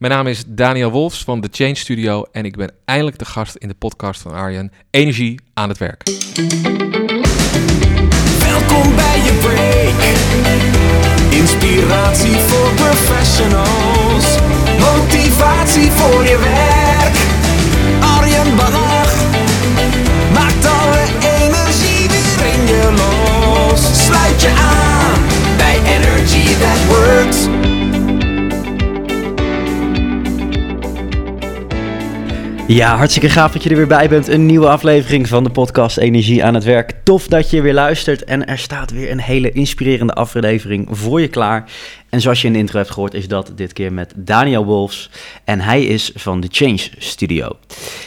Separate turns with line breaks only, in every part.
Mijn naam is Daniel Wolfs van The Change Studio en ik ben eindelijk de gast in de podcast van Arjen, Energie aan het werk.
Welkom bij je break. Inspiratie voor professionals. Motivatie voor je werk. Arjen Bannach maakt alle energie weer in je los. Sluit je aan bij Energy That Works.
Ja, hartstikke gaaf dat je er weer bij bent. Een nieuwe aflevering van de podcast Energie aan het Werk. Tof dat je weer luistert en er staat weer een hele inspirerende aflevering voor je klaar. En zoals je in de intro hebt gehoord, is dat dit keer met Daniel Wolfs. En hij is van de Change Studio.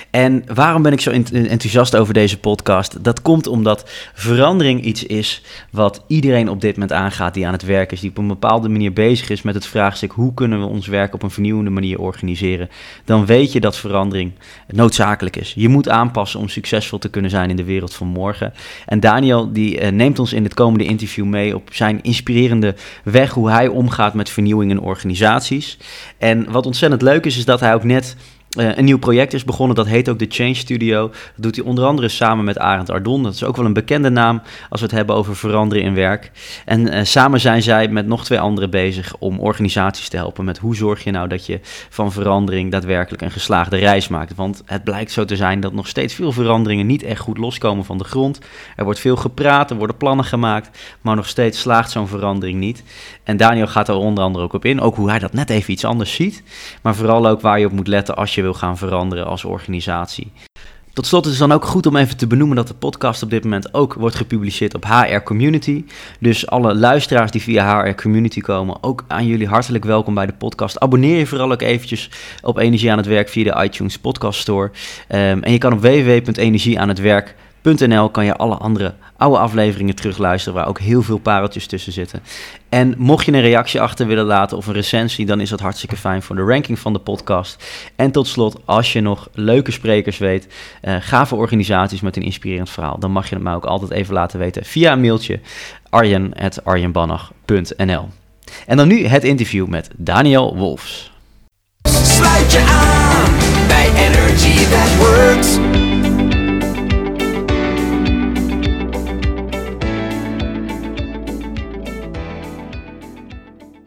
En waarom ben ik zo enthousiast over deze podcast? Dat komt omdat verandering iets is wat iedereen op dit moment aangaat die aan het werk is. Die op een bepaalde manier bezig is met het vraagstuk hoe kunnen we ons werk op een vernieuwende manier organiseren. Dan weet je dat verandering noodzakelijk is. Je moet aanpassen om succesvol te kunnen zijn in de wereld van morgen. En Daniel die uh, neemt ons in het komende interview mee op zijn inspirerende weg hoe hij omgaat gaat met vernieuwing in organisaties. En wat ontzettend leuk is, is dat hij ook net uh, een nieuw project is begonnen. Dat heet ook de Change Studio. Dat doet hij onder andere samen met Arend Ardon. Dat is ook wel een bekende naam als we het hebben over veranderen in werk. En uh, samen zijn zij met nog twee anderen bezig om organisaties te helpen met hoe zorg je nou dat je van verandering daadwerkelijk een geslaagde reis maakt. Want het blijkt zo te zijn dat nog steeds veel veranderingen niet echt goed loskomen van de grond. Er wordt veel gepraat, er worden plannen gemaakt, maar nog steeds slaagt zo'n verandering niet. En Daniel gaat er onder andere ook op in, ook hoe hij dat net even iets anders ziet. Maar vooral ook waar je op moet letten als je wil gaan veranderen als organisatie. Tot slot is het dan ook goed om even te benoemen dat de podcast op dit moment ook wordt gepubliceerd op HR Community. Dus alle luisteraars die via HR Community komen, ook aan jullie hartelijk welkom bij de podcast. Abonneer je vooral ook eventjes op Energie aan het Werk via de iTunes Podcast Store. Um, en je kan op www.energieaanhetwerk.nl kan je alle andere oude afleveringen terugluisteren, waar ook heel veel pareltjes tussen zitten. En mocht je een reactie achter willen laten of een recensie, dan is dat hartstikke fijn voor de ranking van de podcast. En tot slot, als je nog leuke sprekers weet, uh, gave organisaties met een inspirerend verhaal, dan mag je het mij ook altijd even laten weten via een mailtje arjen.arjenbannach.nl. En dan nu het interview met Daniel Wolfs.
Sluit je aan bij Energy That Works.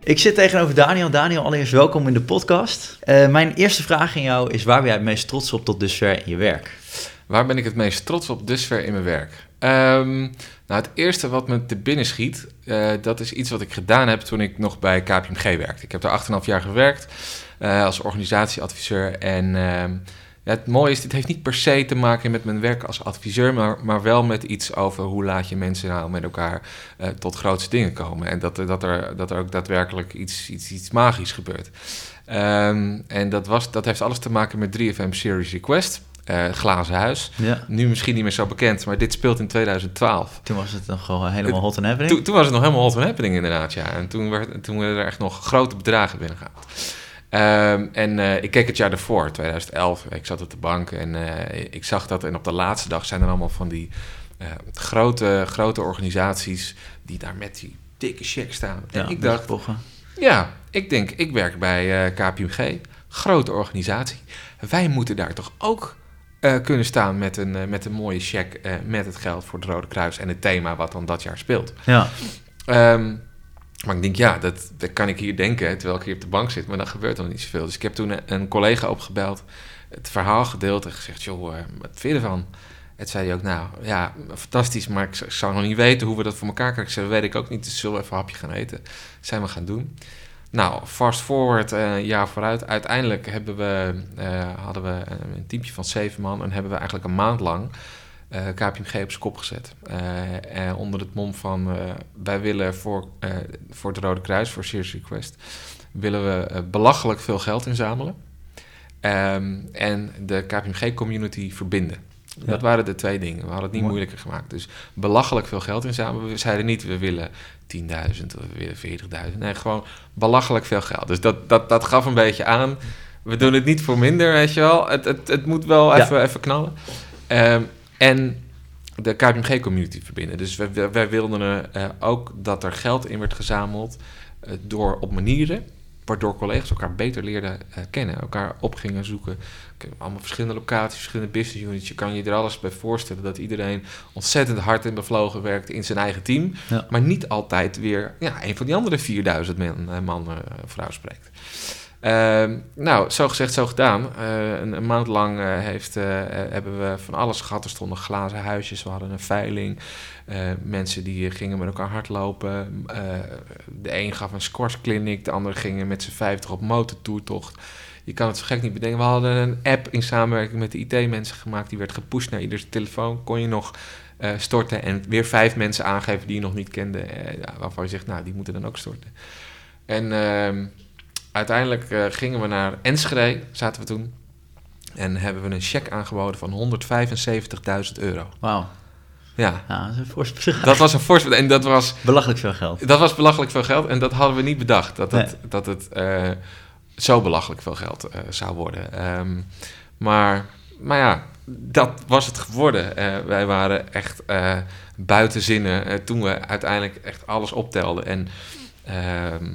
Ik zit tegenover Daniel. Daniel, allereerst welkom in de podcast. Uh, mijn eerste vraag aan jou is: waar ben jij het meest trots op tot dusver in je werk?
Waar ben ik het meest trots op dusver in mijn werk? Um, nou, het eerste wat me te binnen schiet, uh, dat is iets wat ik gedaan heb toen ik nog bij KPMG werkte. Ik heb daar 8,5 jaar gewerkt uh, als organisatieadviseur en. Ja, het mooie is, dit heeft niet per se te maken met mijn werk als adviseur, maar, maar wel met iets over hoe laat je mensen nou met elkaar uh, tot grootste dingen komen. En dat, dat, er, dat er ook daadwerkelijk iets, iets, iets magisch gebeurt. Um, en dat, was, dat heeft alles te maken met 3FM Series Request. Uh, Glazen Huis.
Ja.
Nu misschien niet meer zo bekend, maar dit speelt in 2012.
Toen was het nog gewoon helemaal hot and happening?
Toen, toen was het nog helemaal hot and happening inderdaad, ja. En toen, werd, toen werden er echt nog grote bedragen binnengehaald. Um, en uh, ik keek het jaar ervoor, 2011. Ik zat op de bank en uh, ik zag dat. En op de laatste dag zijn er allemaal van die uh, grote, grote organisaties die daar met die dikke check staan.
Ja,
en ik dacht, ja, ik denk, ik werk bij KPMG, grote organisatie. Wij moeten daar toch ook kunnen staan met een, met een mooie check met het geld voor het Rode Kruis en het thema wat dan dat jaar speelt.
Ja.
Um, maar ik denk, ja, dat, dat kan ik hier denken terwijl ik hier op de bank zit, maar dan gebeurt nog niet zoveel. Dus ik heb toen een, collega opgebeld, het verhaal gedeeld en gezegd, joh, uh, wat vind je ervan? Het zei hij ook, nou ja, fantastisch, maar ik, zou nog niet weten hoe we dat voor elkaar krijgen. Ik zei, weet ik ook niet, dus zullen we even een hapje gaan eten. Zijn we gaan doen. Nou, fast forward, uh, een jaar vooruit. Uiteindelijk hebben we, uh, hadden we een teamje van zeven man en hebben we eigenlijk een maand lang KPMG op zijn kop gezet. Uh, onder het mom van wij willen voor, voor het Rode Kruis, voor Serious Request, willen we belachelijk veel geld inzamelen. Um, en de KPMG-community verbinden. Ja. Dat waren de twee dingen. We hadden het niet Mooi. moeilijker gemaakt. Dus belachelijk veel geld inzamelen. We zeiden niet, we willen 10.000 of we willen 40.000. Nee, gewoon belachelijk veel geld. Dus dat, dat, dat gaf een beetje aan. We doen het niet voor minder, weet je wel. Het, het, het moet wel even, even knallen. Um, en de KPMG-community verbinden. Dus wij, wij wilden uh, ook dat er geld in werd gezameld uh, door op manieren waardoor collega's elkaar beter leerden eh, kennen, elkaar op gingen zoeken. Allemaal verschillende locaties, verschillende business units. Je kan je er alles bij voorstellen dat iedereen ontzettend hard en bevlogen werkt in zijn eigen team,
Ja.
maar niet altijd weer ja, een van die andere 4000 man, eh, man eh, vrouw spreekt. Ehm, nou, zo gezegd, zo gedaan. Eh, een, een maand lang eh, heeft, eh, hebben we van alles gehad. Er stonden glazen huisjes, we hadden een veiling. Mensen die gingen met elkaar hardlopen. De een gaf een squashclinic, de ander gingen met z'n vijftig op motortoertocht. Je kan het zo gek niet bedenken. We hadden een app in samenwerking met de IT-mensen gemaakt. Die werd gepusht naar ieders telefoon. Kon je nog storten en weer vijf mensen aangeven die je nog niet kende. waarvan je zegt, nou, die moeten dan ook storten. En ehm, uiteindelijk eh, gingen we naar Enschede, zaten we toen. En hebben we een cheque aangeboden van 175.000 euro.
Wauw.
Ja,
Ja, dat is een fors bedrag.
dat was een fors... En dat was,
Belachelijk veel geld.
dat was belachelijk veel geld. En dat hadden we niet bedacht. Dat het,
Nee.
dat het eh, zo belachelijk veel geld eh, zou worden. Ehm, maar, maar ja, dat was het geworden. Wij waren echt buiten zinnen toen we uiteindelijk echt alles optelden. En, ehm,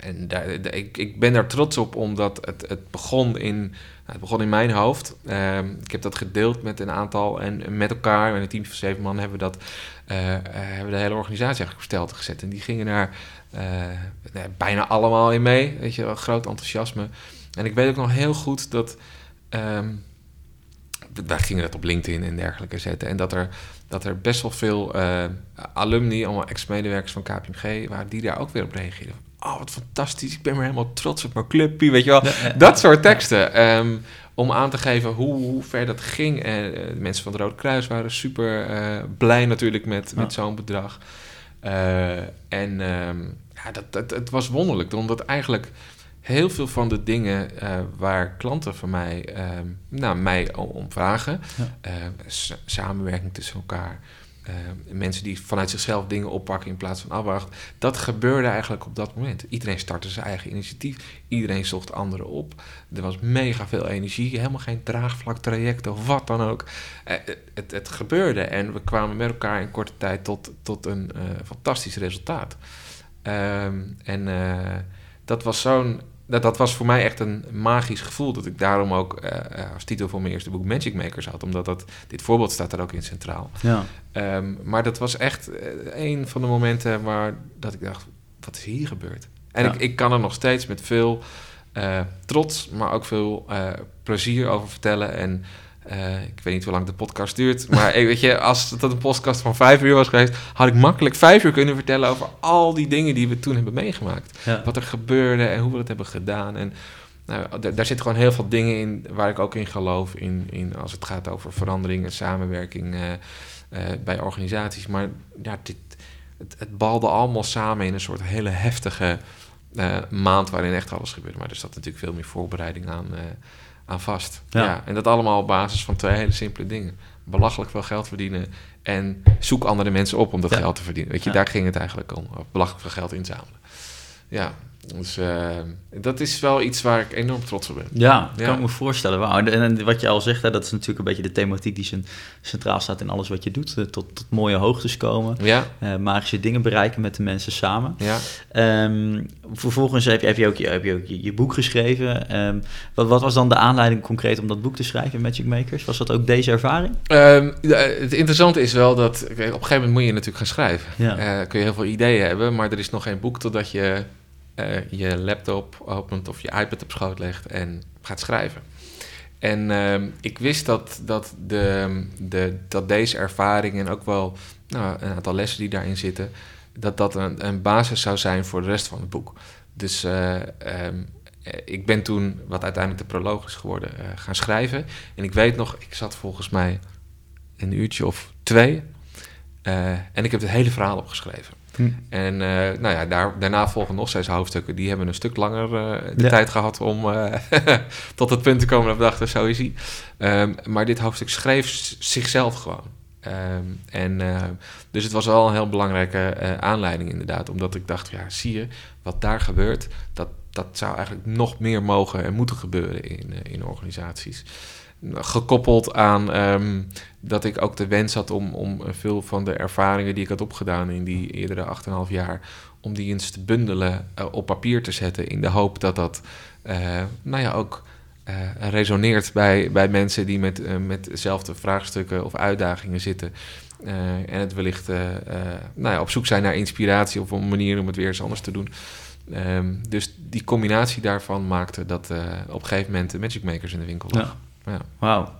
en daar, de- ik, ben daar trots op, omdat het, het, begon, in, nou, het begon in mijn hoofd. Ehm, ik heb dat gedeeld met een aantal en met elkaar, met een team van zeven man, hebben we, dat, eh, eh, hebben we de hele organisatie eigenlijk op gezet. En die gingen daar eh, bijna allemaal in mee. Weet je groot enthousiasme. En ik weet ook nog heel goed dat. ehm, wij gingen dat op LinkedIn en dergelijke zetten. En dat er, dat er best wel veel eh, alumni, allemaal ex-medewerkers van KPMG, waren die daar ook weer op reageerden. Oh, wat fantastisch. Ik ben weer helemaal trots op mijn clubje. Weet je wel. Dat soort teksten. ehm, om aan te geven hoe, hoe ver dat ging. En eh, de mensen van het Rode Kruis waren super eh, blij natuurlijk met, met zo'n bedrag. Eh, en ehm, ja, dat, dat, het was wonderlijk. Omdat eigenlijk heel veel van de dingen waar klanten van mij, ehm, nou, mij om, vragen...
Ja.
samenwerking tussen elkaar... eh, mensen die vanuit zichzelf dingen oppakken in plaats van afwachten. Dat gebeurde eigenlijk op dat moment. Iedereen startte zijn eigen initiatief. Iedereen zocht anderen op. Er was mega veel energie. Helemaal geen draagvlak traject of wat dan ook. Eh, het, het gebeurde en we kwamen met elkaar in korte tijd tot, tot een eh, fantastisch resultaat. Ehm, en eh, dat was zo'n. Dat, dat was voor mij echt een magisch gevoel. Dat ik daarom ook eh, eh, als titel voor mijn eerste boek Magic Makers had. Omdat dat, dit voorbeeld staat er ook in centraal.
Ja.
Ehm, maar dat was echt eh, een van de momenten waar dat ik dacht, wat is hier gebeurd? En
Ja.
ik, ik kan er nog steeds met veel trots, maar ook veel plezier over vertellen. En eh, ik weet niet hoe lang de podcast duurt, maar weet je, als het een podcast van vijf uur was geweest, had ik makkelijk vijf uur kunnen vertellen over al die dingen die we toen hebben meegemaakt.
Ja.
Wat er gebeurde en hoe we het hebben gedaan. En nou, daar, zitten gewoon heel veel dingen in waar ik ook in geloof. In, in als het gaat over verandering en samenwerking eh, eh, bij organisaties. Maar ja, dit, het, het balde allemaal samen in een soort hele heftige maand waarin echt alles gebeurde. Maar er zat natuurlijk veel meer voorbereiding aan, aan vast.
Ja.
Ja. en dat allemaal op basis van twee hele simpele dingen. Belachelijk veel geld verdienen en zoek andere mensen op om dat
Ja.
geld te verdienen. Weet je, daar ging het eigenlijk om. Belachelijk veel geld inzamelen. Ja, dus eh, dat is wel iets waar ik enorm trots op ben.
Ja,
Ja.
kan ik me voorstellen. Wauw. En, wat je al zegt, hè, dat is natuurlijk een beetje de thematiek die cen- centraal staat in alles wat je doet. Eh, Tot, tot mooie hoogtes komen,
Ja,
eh, magische dingen bereiken met de mensen samen.
ja.
Ehm, vervolgens heb je, heb je ook, je, heb je, ook je, je boek geschreven. Ehm, wat, wat was dan de aanleiding concreet om dat boek te schrijven, Magic Makers? Was dat ook deze ervaring?
Ehm, het interessante is wel dat op een gegeven moment moet je natuurlijk gaan schrijven.
Ja.
Kun je heel veel ideeën hebben, maar er is nog geen boek totdat je eh, je laptop opent of je iPad op schoot legt en gaat schrijven. En ehm, ik wist dat, dat, de, de, dat deze ervaring en ook wel nou, een aantal lessen die daarin zitten, dat dat een, een basis zou zijn voor de rest van het boek. Dus eh, ehm, eh, ik ben toen, wat uiteindelijk de proloog is geworden, gaan schrijven. En ik weet nog, ik zat volgens mij een uurtje of twee. en ik heb het hele verhaal opgeschreven.
Hm.
En eh, nou ja, daar, daarna volgen nog zes hoofdstukken. Die hebben een stuk langer eh, de
Ja.
tijd gehad om eh, tot het punt te komen dat we dachten, zo is hij. Ehm, maar dit hoofdstuk schreef zichzelf gewoon. Ehm, en, eh, dus het was wel een heel belangrijke aanleiding inderdaad. Omdat ik dacht, ja, zie je, wat daar gebeurt, dat, dat zou eigenlijk nog meer mogen en moeten gebeuren in, in organisaties. Gekoppeld aan ehm, dat ik ook de wens had om, om veel van de ervaringen die ik had opgedaan in die eerdere 8,5 jaar, om die eens te bundelen, eh, op papier te zetten. In de hoop dat dat eh, nou ja, ook eh, resoneert bij, bij mensen die met, met dezelfde vraagstukken of uitdagingen zitten. En het wellicht nou ja, op zoek zijn naar inspiratie of een manier om het weer eens anders te doen. Ehm, dus die combinatie daarvan maakte dat op een gegeven moment de Magic Makers in de winkel lag.
Wauw.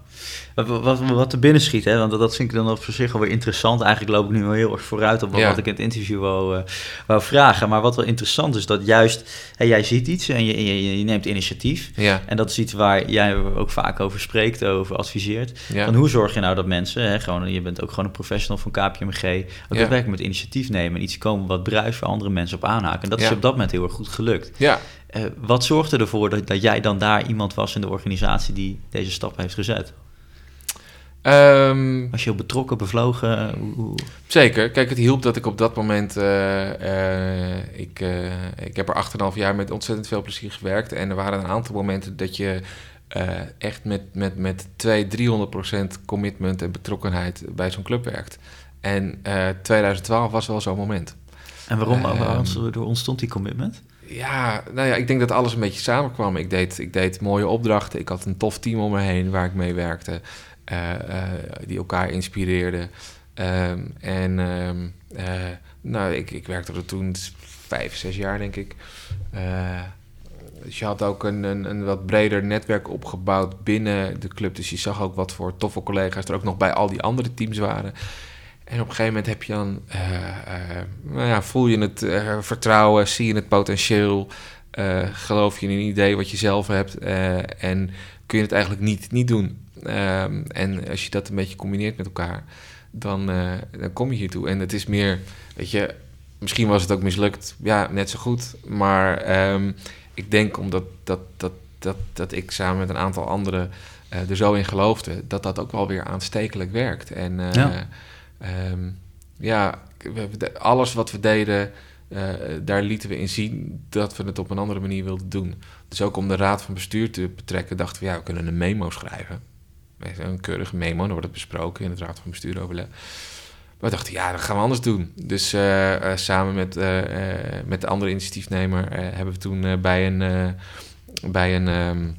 Wat, wat, wat er binnen schiet, hè? want dat, dat vind ik dan op zich wel weer interessant. Eigenlijk loop ik nu wel heel erg vooruit op wat,
Ja.
wat ik in het interview wou, eh, wou vragen. Maar wat wel interessant is, dat juist jij ziet iets en je, je, je neemt initiatief.
Ja,
En dat is iets waar jij ook vaak over spreekt, over adviseert.
ja.
Van hoe zorg je nou dat mensen, hè, gewoon, je bent ook gewoon een professional van KPMG, ook daadwerkelijk met initiatief nemen en iets komen wat bruist waar andere mensen op aanhaken. En dat is op dat moment heel erg goed gelukt.
ja.
Eh, wat zorgde ervoor dat, dat jij dan daar iemand was in de organisatie die deze stap heeft gezet?
Ehm,
Was je heel betrokken, bevlogen? Hoe,
Zeker. Kijk, het hielp dat ik op dat moment... eh, eh, ik, eh, ik heb er 8,5 jaar met ontzettend veel plezier gewerkt. En er waren een aantal momenten dat je echt met, met, met 200, 300 procent commitment en betrokkenheid bij zo'n club werkt. En eh 2012 was wel zo'n moment.
En waarom
Ehm.
waarom ontstond- ontstond die commitment?
Ja, nou ja, ik denk dat alles een beetje samenkwam. Ik deed, ik deed mooie opdrachten. Ik had een tof team om me heen waar ik mee werkte. Eh, eh, die elkaar inspireerden. Ehm, en ehm, eh, nou, ik, ik werkte er toen vijf, zes jaar, denk ik. Dus je had ook een, een, een wat breder netwerk opgebouwd binnen de club. Dus je zag ook wat voor toffe collega's er ook nog bij al die andere teams waren. En op een gegeven moment heb je dan, nou ja, voel je het vertrouwen, zie je het potentieel, geloof je in een idee wat je zelf hebt en kun je het eigenlijk niet, niet doen. Ehm, en als je dat een beetje combineert met elkaar, dan, eh, dan kom je hiertoe. En het is meer, weet je, misschien was het ook mislukt, ja, net zo goed. Maar ehm, ik denk omdat dat, dat, dat, dat ik samen met een aantal anderen eh, er zo in geloofde, dat dat ook wel weer aanstekelijk werkt. En eh,
Ja.
Ehm, ja, we- alles wat we deden, daar lieten we in zien dat we het op een andere manier wilden doen. Dus ook om de raad van bestuur te betrekken, dachten we, ja, we kunnen een memo schrijven. Een keurige memo, dan wordt het besproken in het raad van bestuur overleg. We dachten, ja, dat gaan we anders doen. Dus eh, eh, samen met, eh, met de andere initiatiefnemer hebben we toen bij een, bij een ehm,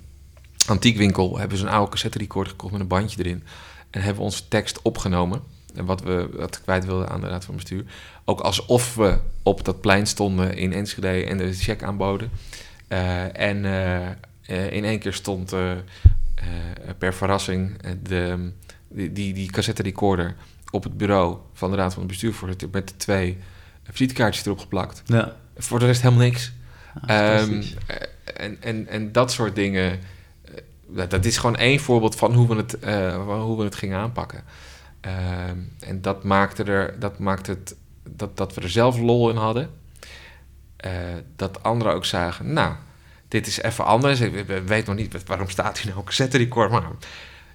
antiekwinkel hebben we zo'n oude cassette recorder gekocht met een bandje erin. En hebben we onze tekst opgenomen. En wat we wat kwijt wilden aan de raad van bestuur. Ook alsof we op dat plein stonden in Enschede en de check aanboden. En in één keer stond per verrassing eh, de, die, die, die cassette recorder op het bureau van de raad van bestuur voorzitter met de twee visitekaartjes erop geplakt.
Ja.
Voor de rest helemaal niks. Ehm,
fantastisch.
eh, en, en, en dat soort dingen, eh, dat, is gewoon één voorbeeld van hoe we het, eh, hoe we het gingen aanpakken. Ehm, en dat maakte, er, dat maakte het dat, dat we er zelf lol in hadden. Eh, dat anderen ook zagen, nou, dit is even anders. Ik we- we weten nog niet waarom staat hier nou een cassette record. Maar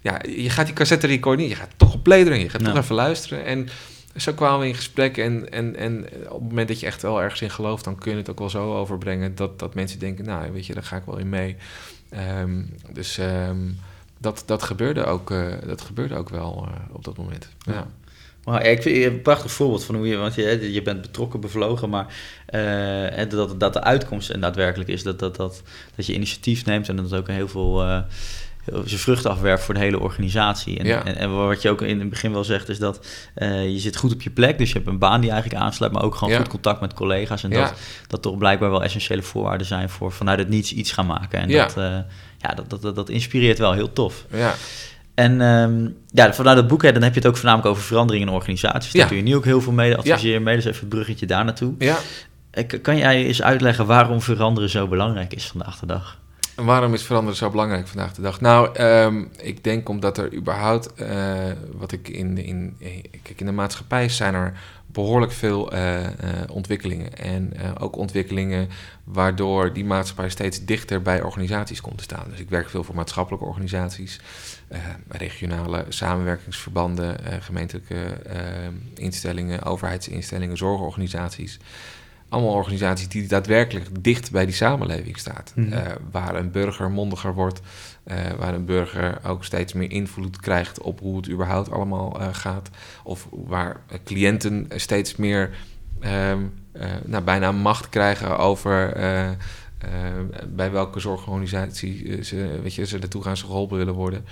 ja, je gaat die cassette record niet, je gaat toch op play je gaat toch even luisteren. En zo kwamen we in gesprek. En, en, en op het moment dat je echt wel ergens in gelooft, dan kun je het ook wel zo overbrengen dat, dat mensen denken, nou, weet je, daar ga ik wel in mee. Ehm, dus ehm, dat, dat, gebeurde ook, eh, dat gebeurde ook wel eh, op dat moment. Ja.
Maar ik vind een prachtig voorbeeld van hoe je, want je, je bent betrokken, bevlogen, maar eh, dat, dat de uitkomst en daadwerkelijk is dat, dat, dat, dat je initiatief neemt en dat het ook heel veel eh, heel- zijn vruchten afwerpt voor de hele organisatie. En,
Ja.
en, en wat je ook in het begin wel zegt, is dat eh, je zit goed op je plek, dus je hebt een baan die eigenlijk aansluit, maar ook gewoon
Ja.
goed contact met collega's. En
Ja.
dat, dat toch blijkbaar wel essentiële voorwaarden zijn voor vanuit het niets iets gaan maken. En dat, eh, ja, dat, dat, dat, dat inspireert wel heel tof.
Ja.
En ehm, ja, vanuit het boek, hè, dan heb je het ook voornamelijk over verandering in organisaties. Daar
Ja.
doe je nu ook heel veel mee, adviseer je mee. Dus even een bruggetje daar naartoe.
ja.
Eh, Kan jij eens uitleggen waarom veranderen zo belangrijk is vandaag de dag?
En waarom is veranderen zo belangrijk vandaag de dag? Nou, ehm, ik denk omdat er überhaupt, eh, wat ik in, in, eh, kijk, in de maatschappij zijn er behoorlijk veel eh, eh, ontwikkelingen. En ook ontwikkelingen waardoor die maatschappij steeds dichter bij organisaties komt te staan. Dus ik werk veel voor maatschappelijke organisaties, regionale samenwerkingsverbanden, eh, gemeentelijke eh, instellingen, overheidsinstellingen, zorgorganisaties. allemaal organisaties die daadwerkelijk dicht bij die samenleving staat.
Mhm.
Eh, waar een burger mondiger wordt, eh, waar een burger ook steeds meer invloed krijgt op hoe het überhaupt allemaal eh, gaat. Of waar eh, cliënten steeds meer ehm, eh, nou, bijna macht krijgen over eh, eh, bij welke zorgorganisatie eh, ze, weet je, ze naartoe gaan, ze geholpen willen worden.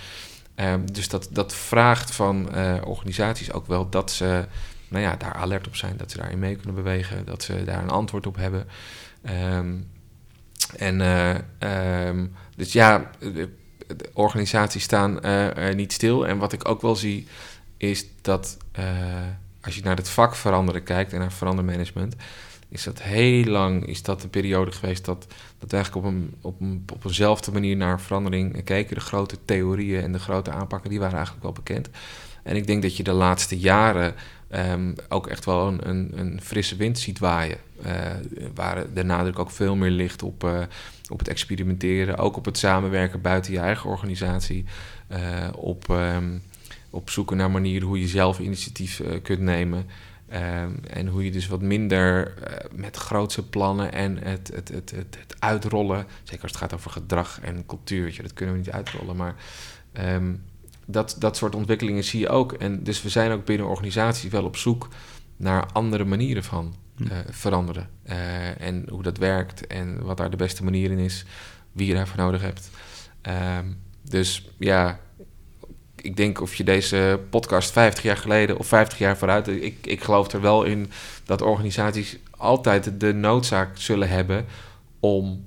Ehm, dus dat, dat vraagt van eh, organisaties ook wel dat ze nou ja, daar alert op zijn, dat ze daarin mee kunnen bewegen, dat ze daar een antwoord op hebben. Ehm, en eh, ehm, dus ja, de, organisaties staan eh, niet stil. En wat ik ook wel zie, is dat eh, als je naar het vak veranderen kijkt en naar verandermanagement, is dat heel lang is dat de periode geweest dat, dat we eigenlijk op, een, op, een, op eenzelfde manier naar verandering keken. De grote theorieën en de grote aanpakken, die waren eigenlijk wel bekend. En ik denk dat je de laatste jaren ehm, ook echt wel een, een, een frisse wind ziet waaien. eh, waar de nadruk ook veel meer ligt op, eh, op het experimenteren, ook op het samenwerken buiten je eigen organisatie. eh, op, ehm, op zoeken naar manieren hoe je zelf initiatief kunt nemen. Ehm, en hoe je dus wat minder eh, met grootse plannen en het, het, het, het, het uitrollen, zeker als het gaat over gedrag en cultuur, dat kunnen we niet uitrollen, maar ehm, dat, dat soort ontwikkelingen zie je ook. En dus we zijn ook binnen organisaties wel op zoek naar andere manieren van
Hm.
eh, veranderen. Eh, en hoe dat werkt en wat daar de beste manier in is, wie je daarvoor nodig hebt. Ehm, dus ja, ik denk of je deze podcast 50 jaar geleden of 50 jaar vooruit. Ik, ik geloof er wel in dat organisaties altijd de noodzaak zullen hebben om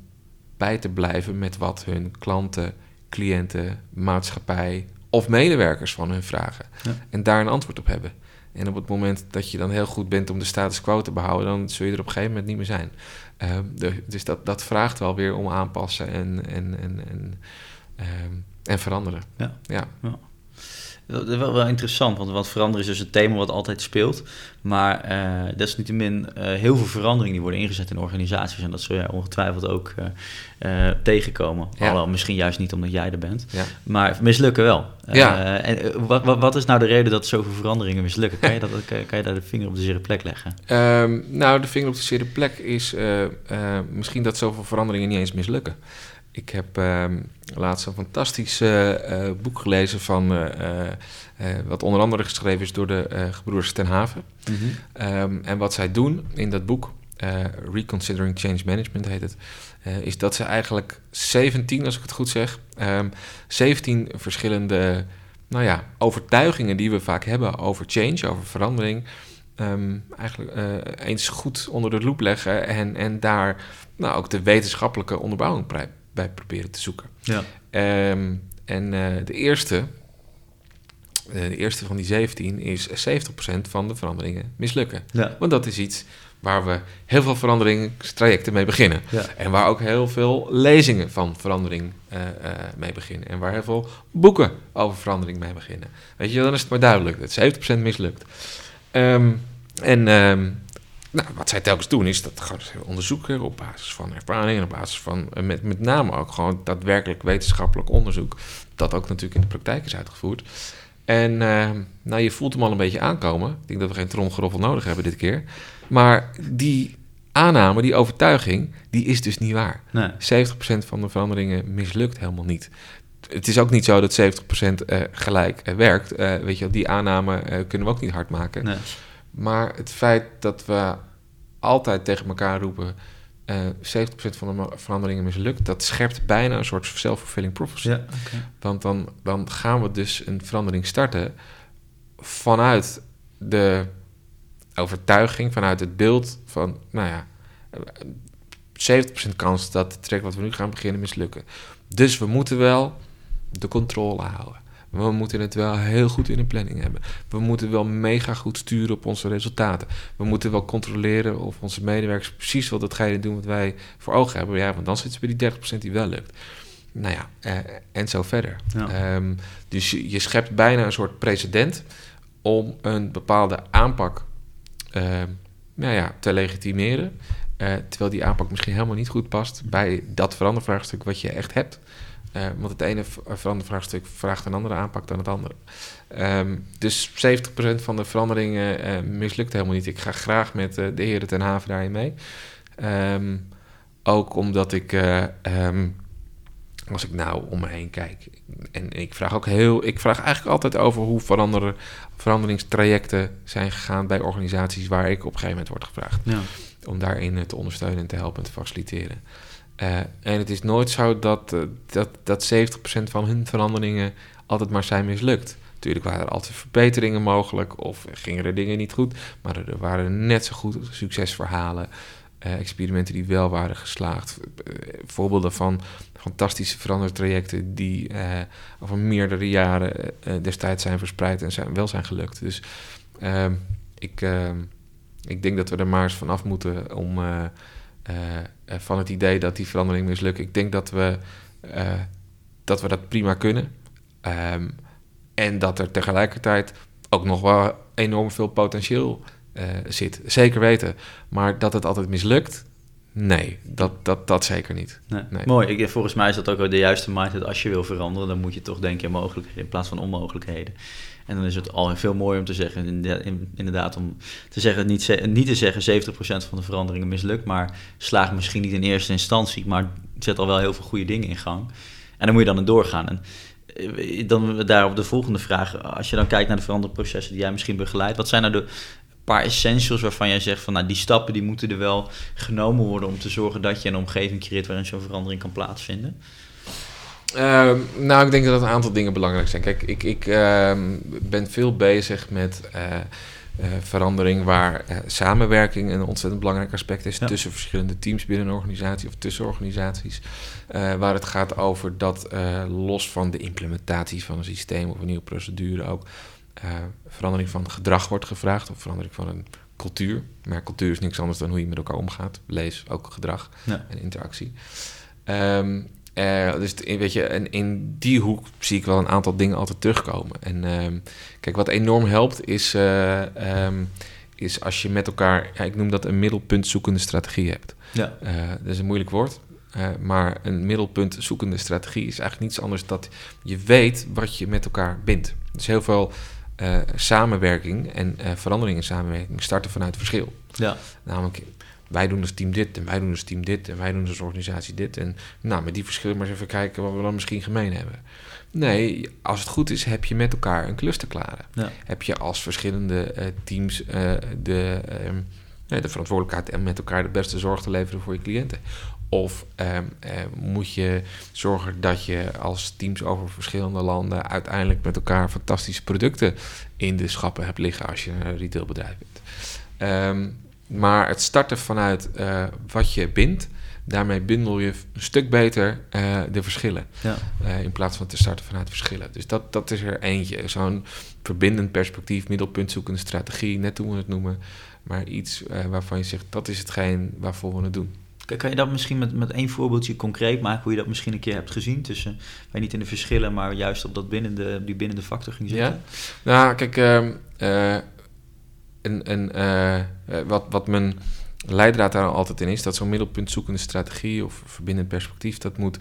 bij te blijven met wat hun klanten, cliënten, maatschappij of medewerkers van hun vragen.
Ja.
En daar een antwoord op hebben. En op het moment dat je dan heel goed bent om de status quo te behouden, dan zul je er op een gegeven moment niet meer zijn. Ehm, de- dus dat, dat vraagt wel weer om aanpassen en, en, en, en, ehm, en veranderen.
Ja.
ja.
Dat is wel, wel interessant, want wat veranderen is dus een thema wat altijd speelt. Maar eh, desalniettemin eh, heel veel veranderingen die worden ingezet in organisaties. En dat zul jij ongetwijfeld ook eh, tegenkomen.
Ja.
Alhoewel, misschien juist niet omdat jij er bent.
Ja.
Maar mislukken wel.
Ja.
En wat, wat, wat is nou de reden dat zoveel veranderingen mislukken? Kan je, dat, kan, kan je daar de vinger op de zere plek leggen?
Ehm, nou, de vinger op de zere plek is misschien dat zoveel veranderingen niet eens mislukken. Ik heb ehm, laatst een fantastisch eh, eh, boek gelezen van eh, wat onder andere geschreven is door de gebroeders Ten Haven. Ehm, en wat zij doen in dat boek, Reconsidering Change Management heet het, is dat ze eigenlijk 17, als ik het goed zeg, ehm 17 verschillende nou ja, overtuigingen die we vaak hebben over change, over verandering, ehm, eigenlijk eens goed onder de loep leggen en, en daar nou, ook de wetenschappelijke onderbouwing bij, bij proberen te zoeken.
Ja.
Ehm, en eh, de eerste, eh, de eerste van die 17 is 70% van de veranderingen mislukken.
Ja.
Want dat is iets waar we heel veel veranderingstrajecten mee beginnen.
Ja.
En waar ook heel veel lezingen van verandering eh, mee beginnen. En waar heel veel boeken over verandering mee beginnen. Weet je, dan is het maar duidelijk dat 70% mislukt. Ehm, en ehm, nou, wat zij telkens doen is dat ze onderzoeken op basis van ervaring en op basis van eh, met, met name ook gewoon daadwerkelijk wetenschappelijk onderzoek. Dat ook natuurlijk in de praktijk is uitgevoerd. En ehm, nou, je voelt hem al een beetje aankomen. Ik denk dat we geen tromgeroffel nodig hebben dit keer. Maar die aanname, die overtuiging, die is dus niet waar.
Nee.
70% van de veranderingen mislukt helemaal niet. Het is ook niet zo dat 70% eh, gelijk eh, werkt. Weet je, die aanname kunnen we ook niet hard maken.
Nee.
Maar het feit dat we altijd tegen elkaar roepen... eh 70% van de veranderingen mislukt... dat scherpt bijna een soort self-fulfilling prophecy.
Ja.
Want dan, dan gaan we dus een verandering starten... vanuit de overtuiging, vanuit het beeld van... nou ja, eh, 70% kans dat het traject wat we nu gaan beginnen mislukken. Dus we moeten wel de controle houden. We moeten het wel heel goed in de planning hebben. We moeten wel mega goed sturen op onze resultaten. We moeten wel controleren of onze medewerkers precies wel datgene doen wat wij voor ogen hebben. Ja, want dan zitten we bij die 30% die wel lukt. Nou ja, eh, en zo verder.
Ja.
Ehm, dus je, je schept bijna een soort precedent om een bepaalde aanpak ehm, nou ja, te legitimeren. Eh, terwijl die aanpak misschien helemaal niet goed past bij dat verandervraagstuk wat je echt hebt. Eh, want het ene v- verandervraagstuk vraagt een andere aanpak dan het andere. Ehm, dus 70% van de veranderingen eh, mislukt helemaal niet. Ik ga graag met eh, de heren ten Haven daarin mee. Ehm, ook omdat ik, eh, ehm, als ik nou om me heen kijk, en ik vraag ook heel, ik vraag eigenlijk altijd over hoe veranderen, veranderingstrajecten zijn gegaan bij organisaties waar ik op een gegeven moment word gevraagd
Ja.
om daarin te ondersteunen en te helpen en te faciliteren. Eh, en het is nooit zo dat, eh, dat, dat 70% van hun veranderingen altijd maar zijn mislukt. Natuurlijk waren er altijd verbeteringen mogelijk of gingen er dingen niet goed, maar er waren net zo goed succesverhalen, eh, experimenten die wel waren geslaagd, voorbeelden van fantastische verandertrajecten die over meerdere jaren destijds zijn verspreid en zijn, wel zijn gelukt. Dus ehm, ik, ehm, ik denk dat we er maar eens vanaf moeten om van het idee dat die verandering mislukt. Ik denk dat we, eh, dat, we dat prima kunnen. Ehm, en dat er tegelijkertijd ook nog wel enorm veel potentieel eh, zit. Zeker weten. Maar dat het altijd mislukt, nee, dat, dat, dat zeker niet.
Nee.
Nee.
Mooi. Ik, volgens mij is dat ook de juiste mindset. Als je wil veranderen, dan moet je toch denken in mogelijkheden in plaats van onmogelijkheden. En dan is het al veel mooier om te zeggen, in- in- inderdaad, om te zeggen, niet, niet te zeggen 70% van de veranderingen mislukt, maar slaag misschien niet in eerste instantie, maar zet al wel heel veel goede dingen in gang. En dan moet je dan in doorgaan. En eh, dan daarop de volgende vraag. Als je dan kijkt naar de veranderprocessen die jij misschien begeleidt, wat zijn nou de paar essentials waarvan jij zegt van nou die stappen die moeten er wel genomen worden om te zorgen dat je een omgeving creëert waarin zo'n verandering kan plaatsvinden?
Ehm, nou, ik denk dat een aantal dingen belangrijk zijn. Kijk, ik, ik ehm, ben veel bezig met eh, eh, verandering waar eh, samenwerking een ontzettend belangrijk aspect is
Ja.
tussen verschillende teams binnen een organisatie of tussen organisaties. Waar het gaat over dat los van de implementatie van een systeem of een nieuwe procedure ook eh, verandering van gedrag wordt gevraagd of verandering van een cultuur. Maar cultuur is niks anders dan hoe je met elkaar omgaat. Lees ook gedrag
Ja.
en interactie. Ehm, eh, dus weet je, en in die hoek zie ik wel een aantal dingen altijd terugkomen. En ehm, kijk, wat enorm helpt is, eh, ehm, is als je met elkaar, ja, ik noem dat een middelpunt zoekende strategie hebt.
Ja.
Dat is een moeilijk woord. maar een middelpunt zoekende strategie is eigenlijk niets anders dan dat je weet wat je met elkaar bindt. Dus heel veel eh, samenwerking en eh, verandering in samenwerking starten vanuit verschil.
Ja.
Namelijk, wij doen als team dit en wij doen als team dit en wij doen als organisatie dit. En nou, met die verschillen maar eens even kijken wat we dan misschien gemeen hebben. Nee, als het goed is, heb je met elkaar een cluster klaren.
Ja.
Heb je als verschillende eh, teams de, ehm, de verantwoordelijkheid en met elkaar de beste zorg te leveren voor je cliënten. Of ehm, eh, moet je zorgen dat je als teams over verschillende landen uiteindelijk met elkaar fantastische producten in de schappen hebt liggen als je een retailbedrijf bent. Ehm, maar het starten vanuit eh, wat je bindt, daarmee bundel je een stuk beter eh, de verschillen.
Ja.
eh, in plaats van te starten vanuit verschillen. Dus dat, dat is er eentje. Zo'n verbindend perspectief, middelpunt zoekende strategie, net hoe we het noemen. Maar iets waarvan je zegt, dat is hetgeen waarvoor we het doen.
Kan- Kan je dat misschien met, met één voorbeeldje concreet maken, hoe je dat misschien een keer hebt gezien tussen, wij niet in de verschillen, maar juist op dat binnende, die binnende factor ging zitten?
Ja. Nou, kijk, ehm, eh, een, een, eh, eh, wat, wat mijn leidraad daar altijd in is, dat zo'n middelpunt zoekende strategie of verbindend perspectief, dat moet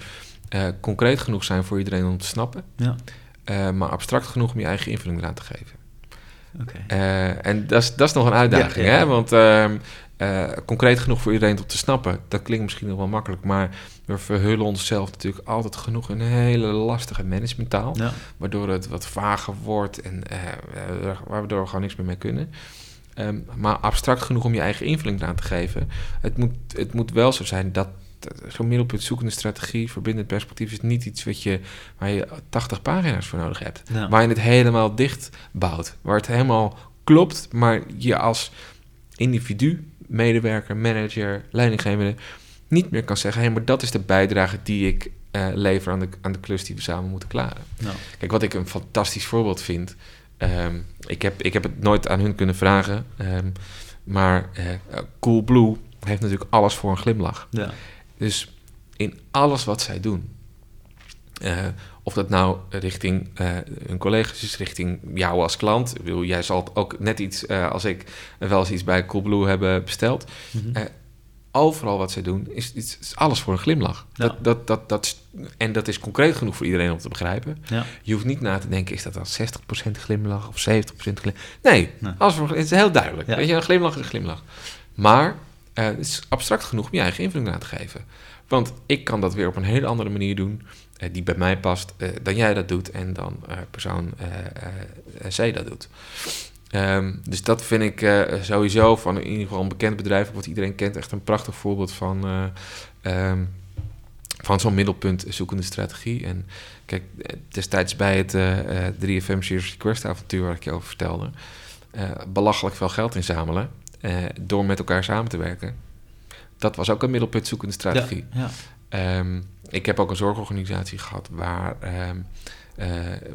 concreet genoeg zijn voor iedereen om te snappen,
Ja.
maar abstract genoeg om je eigen invulling eraan te geven.
Oké.
Eh, en dat is, dat is nog een uitdaging,
Ja, ja.
hè? Want ehm, eh, concreet genoeg voor iedereen om te snappen, dat klinkt misschien nog wel makkelijk, maar we verhullen onszelf natuurlijk altijd genoeg in een hele lastige managementtaal,
Ja.
waardoor het wat vager wordt en eh, waardoor we gewoon niks meer mee kunnen. Ehm, maar abstract genoeg om je eigen invulling eraan te geven. Het moet, het moet wel zo zijn dat dat zo'n middelpunt zoekende strategie, verbindend perspectief, is niet iets wat je, waar je 80 pagina's voor nodig hebt.
Ja.
Waar je het helemaal dicht bouwt. Waar het helemaal klopt, maar je als individu, medewerker, manager, leidinggevende niet meer kan zeggen: hé, maar dat is de bijdrage die ik eh, lever aan de, aan de klus die we samen moeten klaren.
Nou,
Kijk, wat ik een fantastisch voorbeeld vind. ehm, ik, heb, ik heb het nooit aan hun kunnen vragen. ehm, maar eh Coolblue heeft natuurlijk alles voor een glimlach.
ja.
Dus in alles wat zij doen. eh, of dat nou richting eh, hun collega's is, richting jou als klant. Ik bedoel, jij zal ook net iets, eh, als ik, wel eens iets bij Coolblue hebben besteld.
Mhm.
Eh, overal wat zij doen, is, is, is alles voor een glimlach.
Ja.
Dat, dat, dat, dat, en dat is concreet genoeg voor iedereen om te begrijpen.
Ja.
Je hoeft niet na te denken, is dat dan 60% glimlach of 70% glimlach? Nee,
Nee.
Alles voor, het is heel duidelijk.
Ja.
Weet je, een glimlach is een glimlach. Maar het is abstract genoeg om je eigen invulling aan te geven. Want ik kan dat weer op een hele andere manier doen, die bij mij past, eh, dan jij dat doet en dan eh, persoon eh eh, C dat doet. Ehm, dus dat vind ik eh, sowieso van in ieder geval een bekend bedrijf, wat iedereen kent, echt een prachtig voorbeeld van, eh, ehm, van zo'n middelpunt zoekende strategie. En kijk, eh, destijds bij het eh, eh, 3FM Serious Request avontuur waar ik je over vertelde, eh, belachelijk veel geld inzamelen eh, door met elkaar samen te werken. Dat was ook een middelpunt zoekende strategie.
Ja.
Ehm, ik heb ook een zorgorganisatie gehad waar ehm, eh,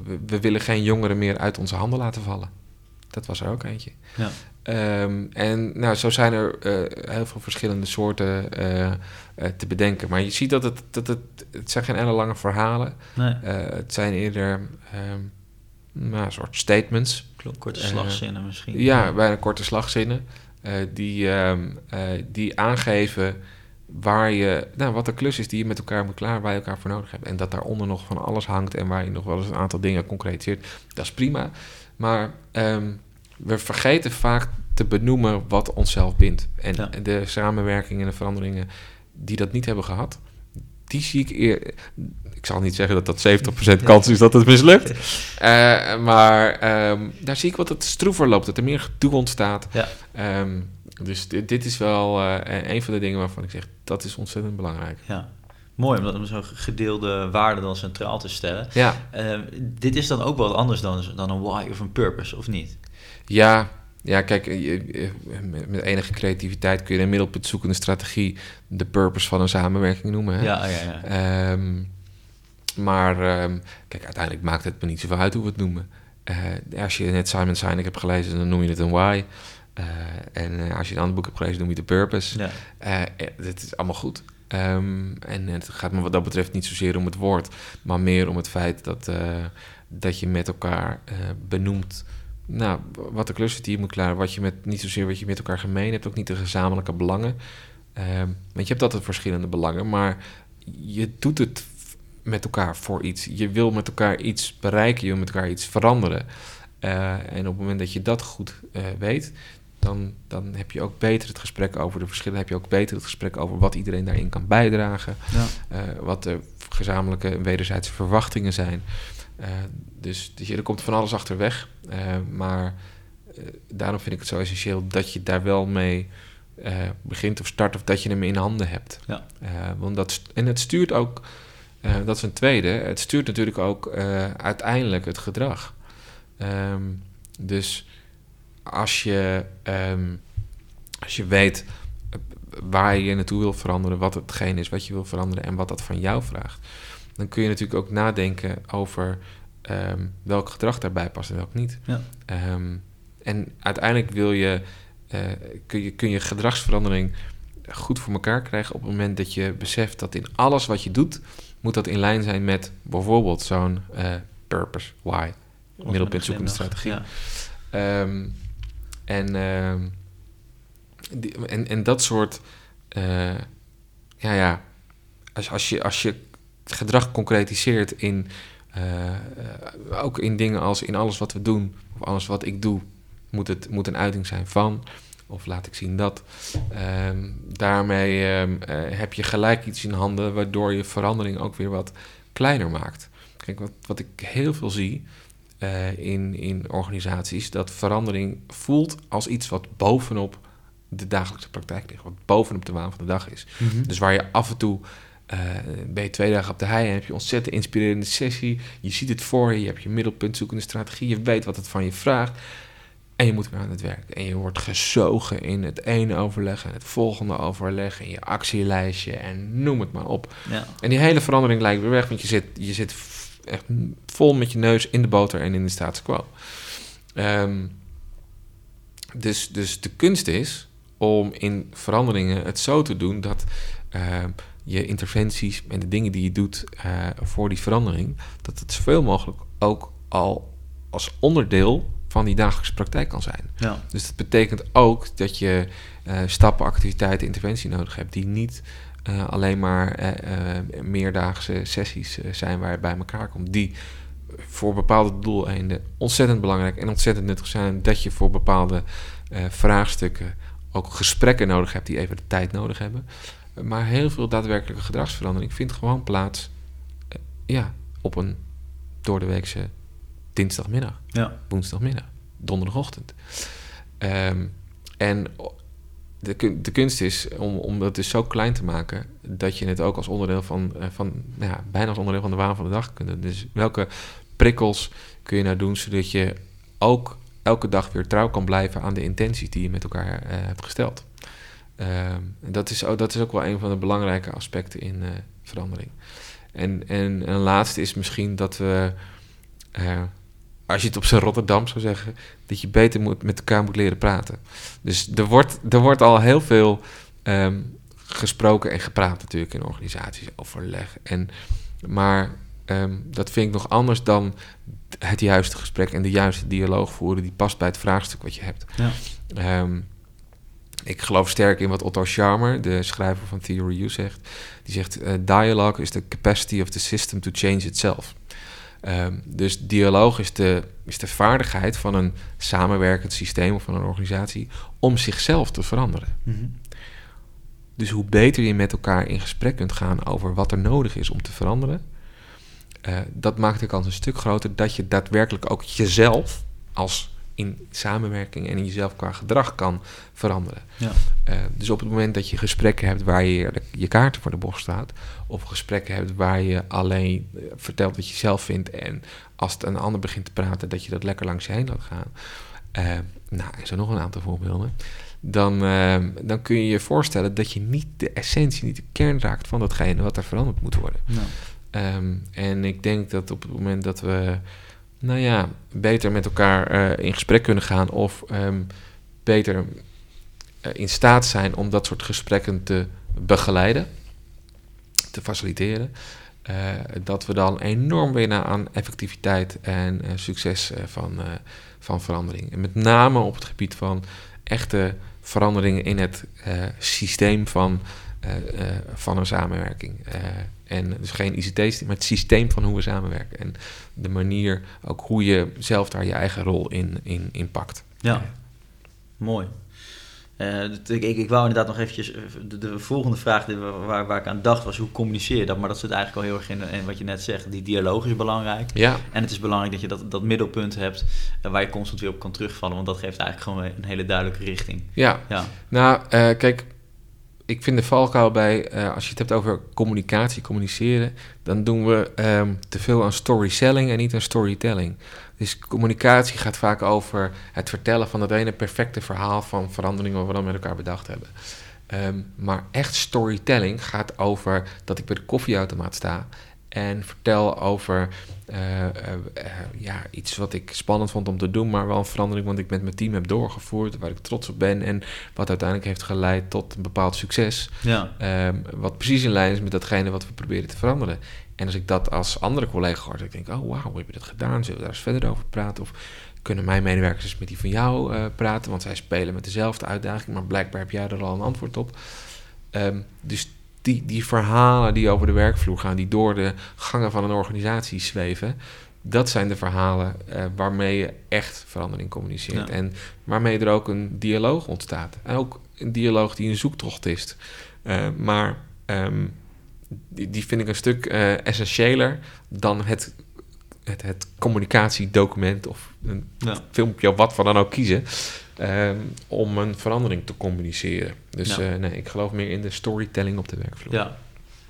we, we willen geen jongeren meer uit onze handen laten vallen. Dat was er ook eentje.
Ja.
Ehm, en nou, zo zijn er eh, heel veel verschillende soorten eh, te bedenken. Maar je ziet dat het, dat het, het zijn geen hele lange verhalen.
Nee,
het zijn eerder nou, een soort statements.
Korte slagzinnen misschien.
Ja, bijna korte slagzinnen. die, die aangeven waar je, nou, wat de klus is die je met elkaar moet klaar, waar je elkaar voor nodig hebt. En dat daaronder nog van alles hangt en waar je nog wel eens een aantal dingen concretiseert. Dat is prima. Maar ehm, we vergeten vaak te benoemen wat onszelf bindt. En
Ja.
de samenwerking en de veranderingen die dat niet hebben gehad, die zie ik eer. Ik zal niet zeggen dat dat 70% kans is dat het mislukt. Eh, maar ehm, daar zie ik wat het stroever loopt, dat er meer gedoe ontstaat.
Ja.
Ehm, dus dit, dit is wel eh, een van de dingen waarvan ik zeg, dat is ontzettend belangrijk.
Ja. Mooi om dat om zo'n gedeelde waarde dan centraal te stellen.
Ja,
Eh, dit is dan ook wel wat anders dan, dan een why of een purpose, of niet?
ja, ja kijk, met enige creativiteit kun je een middelpunt zoekende strategie de purpose van een samenwerking noemen. Hè?
Ja, ja, ja.
Ehm, maar ehm, kijk, uiteindelijk maakt het me niet zoveel uit hoe we het noemen. Eh, als je net Simon Sinek hebt gelezen, dan noem je het een why. Eh, en eh, als je een ander boek hebt gelezen, noem je het de purpose.
ja.
Eh, eh, het is allemaal goed. Ehm, en het gaat me wat dat betreft niet zozeer om het woord, maar meer om het feit dat, dat je met elkaar benoemt. Nou, wat de klussen die je moet klaren, wat je met, niet zozeer wat je met elkaar gemeen hebt, ook niet de gezamenlijke belangen. Ehm, want je hebt altijd verschillende belangen, maar je doet het met elkaar voor iets. Je wil met elkaar iets bereiken, je wil met elkaar iets veranderen. En op het moment dat je dat goed eh, weet, dan, dan heb je ook beter het gesprek over de verschillen. Heb je ook beter het gesprek over wat iedereen daarin kan bijdragen.
Ja.
eh, wat de gezamenlijke en wederzijdse verwachtingen zijn. Eh, dus, dus er komt van alles achter weg. Eh, maar daarom vind ik het zo essentieel dat je daar wel mee begint of start. Of dat je hem in handen hebt.
Ja.
Want dat, en het stuurt ook, dat is een tweede, het stuurt natuurlijk ook uiteindelijk het gedrag. Ehm, dus als je, ehm, als je weet waar je naartoe wil veranderen, wat hetgeen is wat je wil veranderen en wat dat van jou vraagt, dan kun je natuurlijk ook nadenken over ehm, welk gedrag daarbij past en welk niet.
Ja.
Ehm, en uiteindelijk wil je, eh, kun je, kun je gedragsverandering goed voor elkaar krijgen op het moment dat je beseft dat in alles wat je doet, moet dat in lijn zijn met bijvoorbeeld zo'n eh, purpose, why, middelpunt zoekende strategie.
Ja.
En, ehm, en, en dat soort, eh, ja, ja, als, als, je, als je gedrag concretiseert in, eh, ook in dingen als in alles wat we doen, of alles wat ik doe, moet het moet een uiting zijn van, of laat ik zien dat. Ehm, daarmee ehm, eh, heb je gelijk iets in handen, waardoor je verandering ook weer wat kleiner maakt. Kijk, wat, wat ik heel veel zie, eh, in, in organisaties dat verandering voelt als iets wat bovenop de dagelijkse praktijk ligt, wat bovenop de waan van de dag is.
Mhm.
Dus waar je af en toe eh, ben je twee dagen op de hei en heb je een ontzettend inspirerende sessie. Je ziet het voor je, je hebt je middelpunt zoekende strategie, je weet wat het van je vraagt. En je moet weer aan het werk. En je wordt gezogen in het ene overleg en het volgende overleg en je actielijstje en noem het maar op.
Ja.
En die hele verandering lijkt weer weg, want je zit, je zit echt vol met je neus in de boter en in de status quo. Ehm, dus, dus de kunst is om in veranderingen het zo te doen dat ehm, je interventies en de dingen die je doet eh, voor die verandering, dat het zoveel mogelijk ook al als onderdeel van die dagelijkse praktijk kan zijn.
Ja.
Dus dat betekent ook dat je eh, stappen, activiteiten, interventie nodig hebt die niet eh, alleen maar eh, meerdaagse sessies zijn waar je bij elkaar komt. Die voor bepaalde doeleinden ontzettend belangrijk en ontzettend nuttig zijn. Dat je voor bepaalde vraagstukken ook gesprekken nodig hebt die even de tijd nodig hebben. Maar heel veel daadwerkelijke gedragsverandering vindt gewoon plaats ja, op een doordeweekse dinsdagmiddag
Ja.
woensdagmiddag, donderdagochtend. Ehm, en de, de kunst is om, om dat dus zo klein te maken dat je het ook als onderdeel van, eh, van nou ja, bijna als onderdeel van de waan van de dag kunt. Dus welke prikkels kun je nou doen zodat je ook elke dag weer trouw kan blijven aan de intenties die je met elkaar eh, hebt gesteld. Ehm, en dat, is, ook, dat is ook wel een van de belangrijke aspecten in eh, verandering. En, en een laatste is misschien dat we, als je het op zijn Rotterdam zou zeggen, dat je beter moet, met elkaar moet leren praten. Dus er wordt, er wordt al heel veel ehm, gesproken en gepraat natuurlijk in organisaties, overleg. En, maar ehm, dat vind ik nog anders dan het juiste gesprek en de juiste dialoog voeren die past bij het vraagstuk wat je hebt.
Ja.
Ehm, ik geloof sterk in wat Otto Scharmer, de schrijver van Theory U, zegt. Die zegt: eh, Dialogue is the capacity of the system to change itself. Ehm, dus dialoog is de, is de vaardigheid van een samenwerkend systeem of van een organisatie om zichzelf te veranderen.
Mhm.
Dus hoe beter je met elkaar in gesprek kunt gaan over wat er nodig is om te veranderen, eh, dat maakt de kans een stuk groter dat je daadwerkelijk ook jezelf als in samenwerking en in jezelf qua gedrag kan veranderen.
Ja.
Eh, dus op het moment dat je gesprekken hebt waar je je kaarten voor de bocht staat, of gesprekken hebt waar je alleen eh, vertelt wat je zelf vindt en als het een ander begint te praten, dat je dat lekker langs je heen laat gaan. Eh, nou, er zijn nog een aantal voorbeelden. Dan, dan kun je je voorstellen dat je niet de essentie, niet de kern raakt van datgene wat er veranderd moet worden.
Ja.
Ehm, en ik denk dat op het moment dat we, nou ja, beter met elkaar eh, in gesprek kunnen gaan of ehm, beter eh, in staat zijn om dat soort gesprekken te begeleiden, te faciliteren, eh, dat we dan enorm winnen aan effectiviteit en succes van, van verandering. En met name op het gebied van echte veranderingen in het systeem van, van een samenwerking. Eh, en dus geen ICT, maar het systeem van hoe we samenwerken. En de manier ook hoe je zelf daar je eigen rol in, in, in pakt.
Ja, mooi. Eh, ik, ik, ik wou inderdaad nog eventjes... eh, De, de volgende vraag die, waar, waar ik aan dacht was... hoe communiceer je dat? Maar dat zit eigenlijk al heel erg in, in wat je net zegt. Die dialoog is belangrijk.
Ja,
En het is belangrijk dat je dat, dat middelpunt hebt... eh, waar je constant weer op kan terugvallen. Want dat geeft eigenlijk gewoon een hele duidelijke richting.
ja.
Ja,
Nou, eh, kijk, ik vind de valkuil bij, eh, als je het hebt over communicatie, communiceren, dan doen we ehm, te veel aan storytelling en niet aan storytelling. Dus communicatie gaat vaak over het vertellen van dat ene perfecte verhaal van veranderingen wat we dan met elkaar bedacht hebben. Ehm, maar echt storytelling gaat over dat ik bij de koffieautomaat sta en vertel over ja, iets wat ik spannend vond om te doen, maar wel een verandering wat ik met mijn team heb doorgevoerd, waar ik trots op ben en wat uiteindelijk heeft geleid tot een bepaald succes.
ja,
Ehm, wat precies in lijn is met datgene wat we proberen te veranderen. En als ik dat als andere collega hoor, dan denk ik, oh wauw, hoe heb je dat gedaan? Zullen we daar eens verder over praten? Of kunnen mijn medewerkers eens met die van jou eh, praten? Want zij spelen met dezelfde uitdaging, maar blijkbaar heb jij er al een antwoord op. Ehm, dus die, die verhalen die over de werkvloer gaan, die door de gangen van een organisatie zweven, dat zijn de verhalen eh, waarmee je echt verandering communiceert.
Ja.
En waarmee er ook een dialoog ontstaat. En ook een dialoog die een zoektocht is. Eh, maar ehm, die, die vind ik een stuk eh, essentiëler dan het, het, het communicatiedocument of een
ja.
filmpje of wat we dan ook kiezen. Ehm, om een verandering te communiceren. Dus
Ja.
eh, nee, ik geloof meer in de storytelling op de werkvloer.
ja.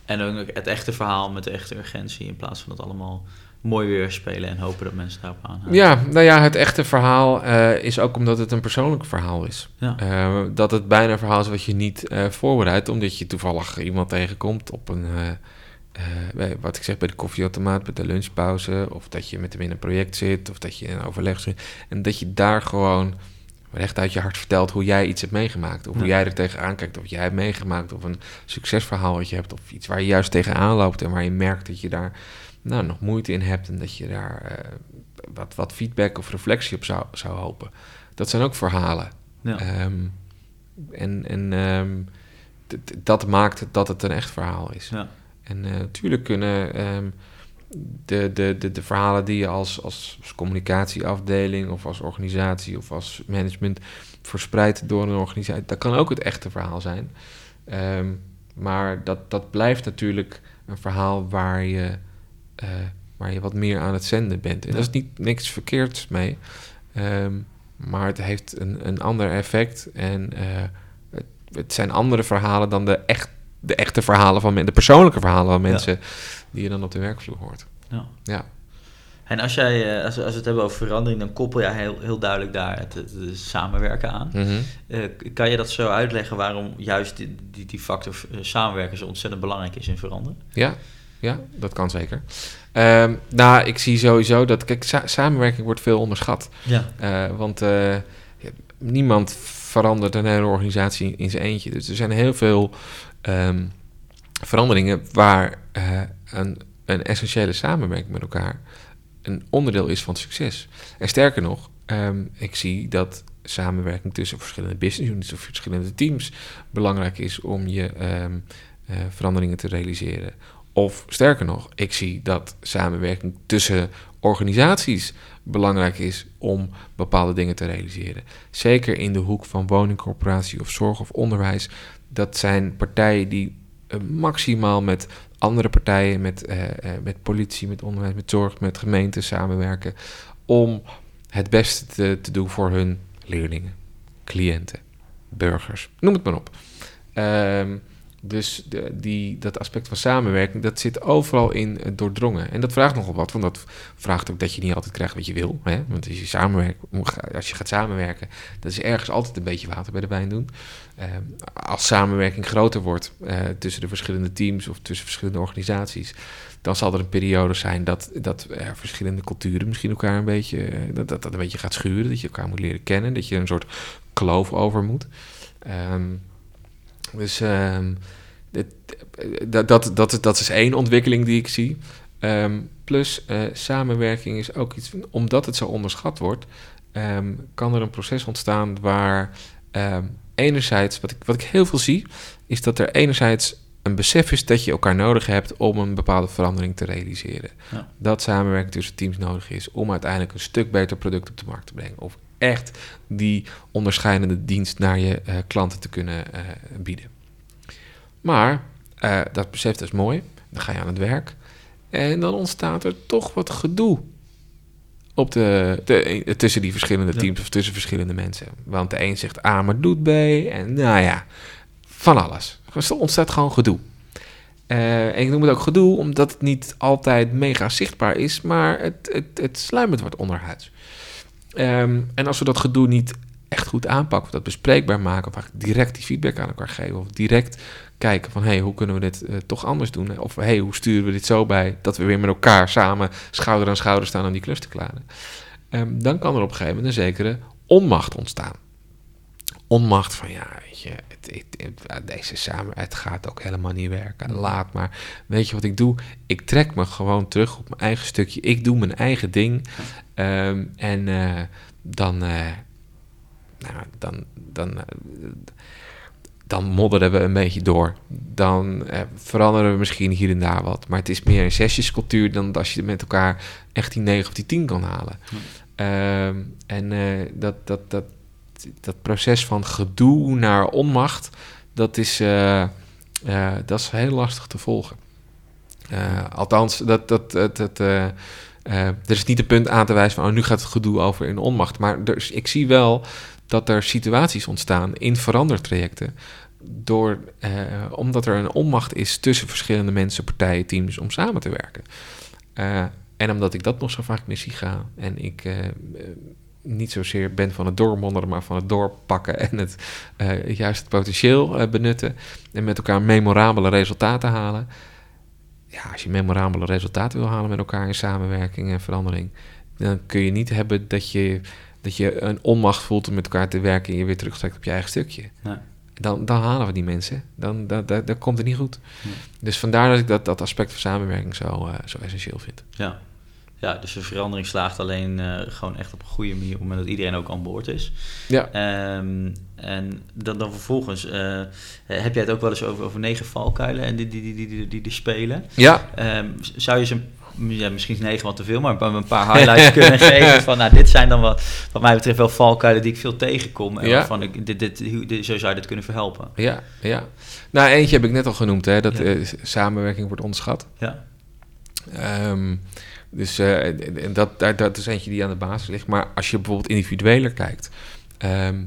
En ook het echte verhaal met de echte urgentie... in plaats van dat allemaal mooi weer spelen... en hopen dat mensen daarop aanhouden.
Ja, nou ja, het echte verhaal eh, is ook omdat het een persoonlijk verhaal is.
Ja.
Eh, dat het bijna een verhaal is wat je niet eh, voorbereidt, omdat je toevallig iemand tegenkomt op een, bij- wat ik zeg, bij de koffieautomaat, bij de lunchpauze, of dat je met hem in een project zit, of dat je in een overleg zit. En dat je daar gewoon recht uit je hart vertelt hoe jij iets hebt meegemaakt, of hoe jij er tegenaan kijkt, of jij hebt meegemaakt, of een succesverhaal wat je hebt, of iets waar je juist tegenaan loopt en waar je merkt dat je daar nou, nog moeite in hebt en dat je daar eh, wat, wat feedback of reflectie op zou, zou hopen. Dat zijn ook verhalen.
Ja.
Ehm, en en ehm, dat maakt dat het een echt verhaal is.
Ja.
En eh, natuurlijk kunnen ehm, de, de, de, de verhalen die je als, als communicatieafdeling of als organisatie of als management verspreidt door een organisatie, dat kan ook het echte verhaal zijn. Ehm, maar dat, dat blijft natuurlijk een verhaal waar je, eh, waar je wat meer aan het zenden bent. En
Ja.
daar is niet niks verkeerds mee. Ehm, maar het heeft een, een ander effect. En eh, het, het zijn andere verhalen dan de, echt, de echte verhalen van men- de persoonlijke verhalen van
Ja.
Die je dan op de werkvloer hoort.
Ja.
Ja.
En als, jij, eh, als, we- als we het hebben over verandering, dan koppel jij heel, heel duidelijk daar het, het, het samenwerken aan.
Mhm.
Eh, kan je dat zo uitleggen waarom juist die, die, die factor eh, samenwerken zo ontzettend belangrijk is in veranderen?
Ja, ja, dat kan zeker. Ehm, nou, ik zie sowieso dat, kijk, sa- samenwerking wordt veel onderschat.
Ja.
Want niemand verandert een hele organisatie in zijn eentje. Dus er zijn heel veel ehm, veranderingen waar eh, een, een essentiële samenwerking met elkaar een onderdeel is van succes. En sterker nog, ehm, ik zie dat samenwerking tussen verschillende business units of verschillende teams belangrijk is om je ehm, eh, veranderingen te realiseren. Of sterker nog, ik zie dat samenwerking tussen organisaties belangrijk is om bepaalde dingen te realiseren. Zeker in de hoek van woningcorporatie of zorg of onderwijs. Dat zijn partijen die maximaal met andere partijen, met, eh, eh, met politie, met onderwijs, met zorg, met gemeenten samenwerken. Om het beste te, te doen voor hun leerlingen, cliënten, burgers, noem het maar op. Ehm, dus de, die, dat aspect van samenwerking, dat zit overal in eh, doordrongen. En dat vraagt nogal wat, want dat vraagt ook dat je niet altijd krijgt wat je wil. Hè? Want als je, als je gaat samenwerken, dat is ergens altijd een beetje water bij de wijn doen. Ehm, als samenwerking groter wordt eh, tussen de verschillende teams of tussen verschillende organisaties, dan zal er een periode zijn dat, dat eh, verschillende culturen misschien elkaar een beetje, eh, dat dat een beetje gaat schuren, dat je elkaar moet leren kennen, dat je een soort kloof over moet. Ehm, dus ehm, dit, dat, dat, dat, dat is één ontwikkeling die ik zie. Ehm, plus eh, samenwerking is ook iets, omdat het zo onderschat wordt, ehm, kan er een proces ontstaan waar enerzijds, wat ik, wat ik heel veel zie, is dat er enerzijds een besef is dat je elkaar nodig hebt om een bepaalde verandering te realiseren.
Ja.
Dat samenwerking tussen teams nodig is om uiteindelijk een stuk beter product op de markt te brengen. Of echt die onderscheidende dienst naar je eh, klanten te kunnen eh, bieden. Maar eh, dat besef is mooi. Dan ga je aan het werk. En dan ontstaat er toch wat gedoe op de, de, tussen die verschillende
Ja.
teams of tussen verschillende mensen. Want de een zegt A, maar doet B. En nou ja, van alles. Dus er ontstaat gewoon gedoe. En ik noem het ook gedoe omdat het niet altijd mega zichtbaar is, maar het, het, het sluimert wordt onderhuids. Ehm, en als we dat gedoe niet echt goed aanpakken, of dat bespreekbaar maken, of direct die feedback aan elkaar geven, of direct kijken van, hé, hey, hoe kunnen we dit eh, toch anders doen? Of, hé, hey, hoe sturen we dit zo bij dat we weer met elkaar samen schouder aan schouder staan om die klus te klaren? Ehm, dan kan er op een gegeven moment een zekere onmacht ontstaan. Onmacht van, ja, weet je, het, het- het- deze samen, het gaat ook helemaal niet werken. Laat maar. Weet je wat ik doe? Ik trek me gewoon terug op mijn eigen stukje. Ik doe mijn eigen ding. Ehm, en eh, dan, eh, nou, dan, dan, eh, dan modderen we een beetje door. Dan veranderen we misschien hier en daar wat. Maar het is meer een sessiescultuur dan als je met elkaar echt die 9 of die 10 kan halen. Ehm, en dat, dat, dat, dat proces van gedoe naar onmacht, dat is, dat is heel lastig te volgen. Althans, dat, dat, dat, dat, eh, er is niet een punt aan te wijzen van oh, nu gaat het gedoe over in onmacht. Maar ik zie wel dat er situaties ontstaan in verandertrajecten. Door, eh, omdat er een onmacht is tussen verschillende mensen, partijen, teams om samen te werken. Eh, en omdat ik dat nog zo vaak mis zie gaan. En ik niet zozeer ben van het doormonderen, maar van het doorpakken en het juist het potentieel benutten. En met elkaar memorabele resultaten halen. Ja, als je memorabele resultaten wil halen met elkaar in samenwerking en verandering, dan kun je niet hebben dat je, dat je een onmacht voelt om met elkaar te werken en je weer terugtrekt op je eigen stukje.
Nee.
Dan, dan halen we die mensen. Dan, dan komt het niet goed.
Nee.
Dus vandaar dat ik dat, dat aspect van samenwerking zo, eh, zo essentieel vind.
Ja. Ja, dus de verandering slaagt alleen eh, gewoon echt op een goede manier op het moment dat iedereen ook aan boord is.
Ja.
Ehm, en dan, dan vervolgens eh, heb jij het ook wel eens over, over negen valkuilen en die, die, die, die, die, die, die spelen.
Ja,
Ehm, zou je ze, ja, misschien is negen wat te veel, maar een paar highlights kunnen geven van, nou, dit zijn dan wat, wat mij betreft wel valkuilen die ik veel tegenkom en
Ja.
waarvan ik, dit, dit, zo zou je dit kunnen verhelpen.
ja, ja. Nou, eentje heb ik net al genoemd, hè, dat
Ja.
eh, samenwerking wordt onderschat.
Ja,
Ehm, dus eh, dat, dat is eentje die aan de basis ligt. Maar als je bijvoorbeeld individueler kijkt, ehm,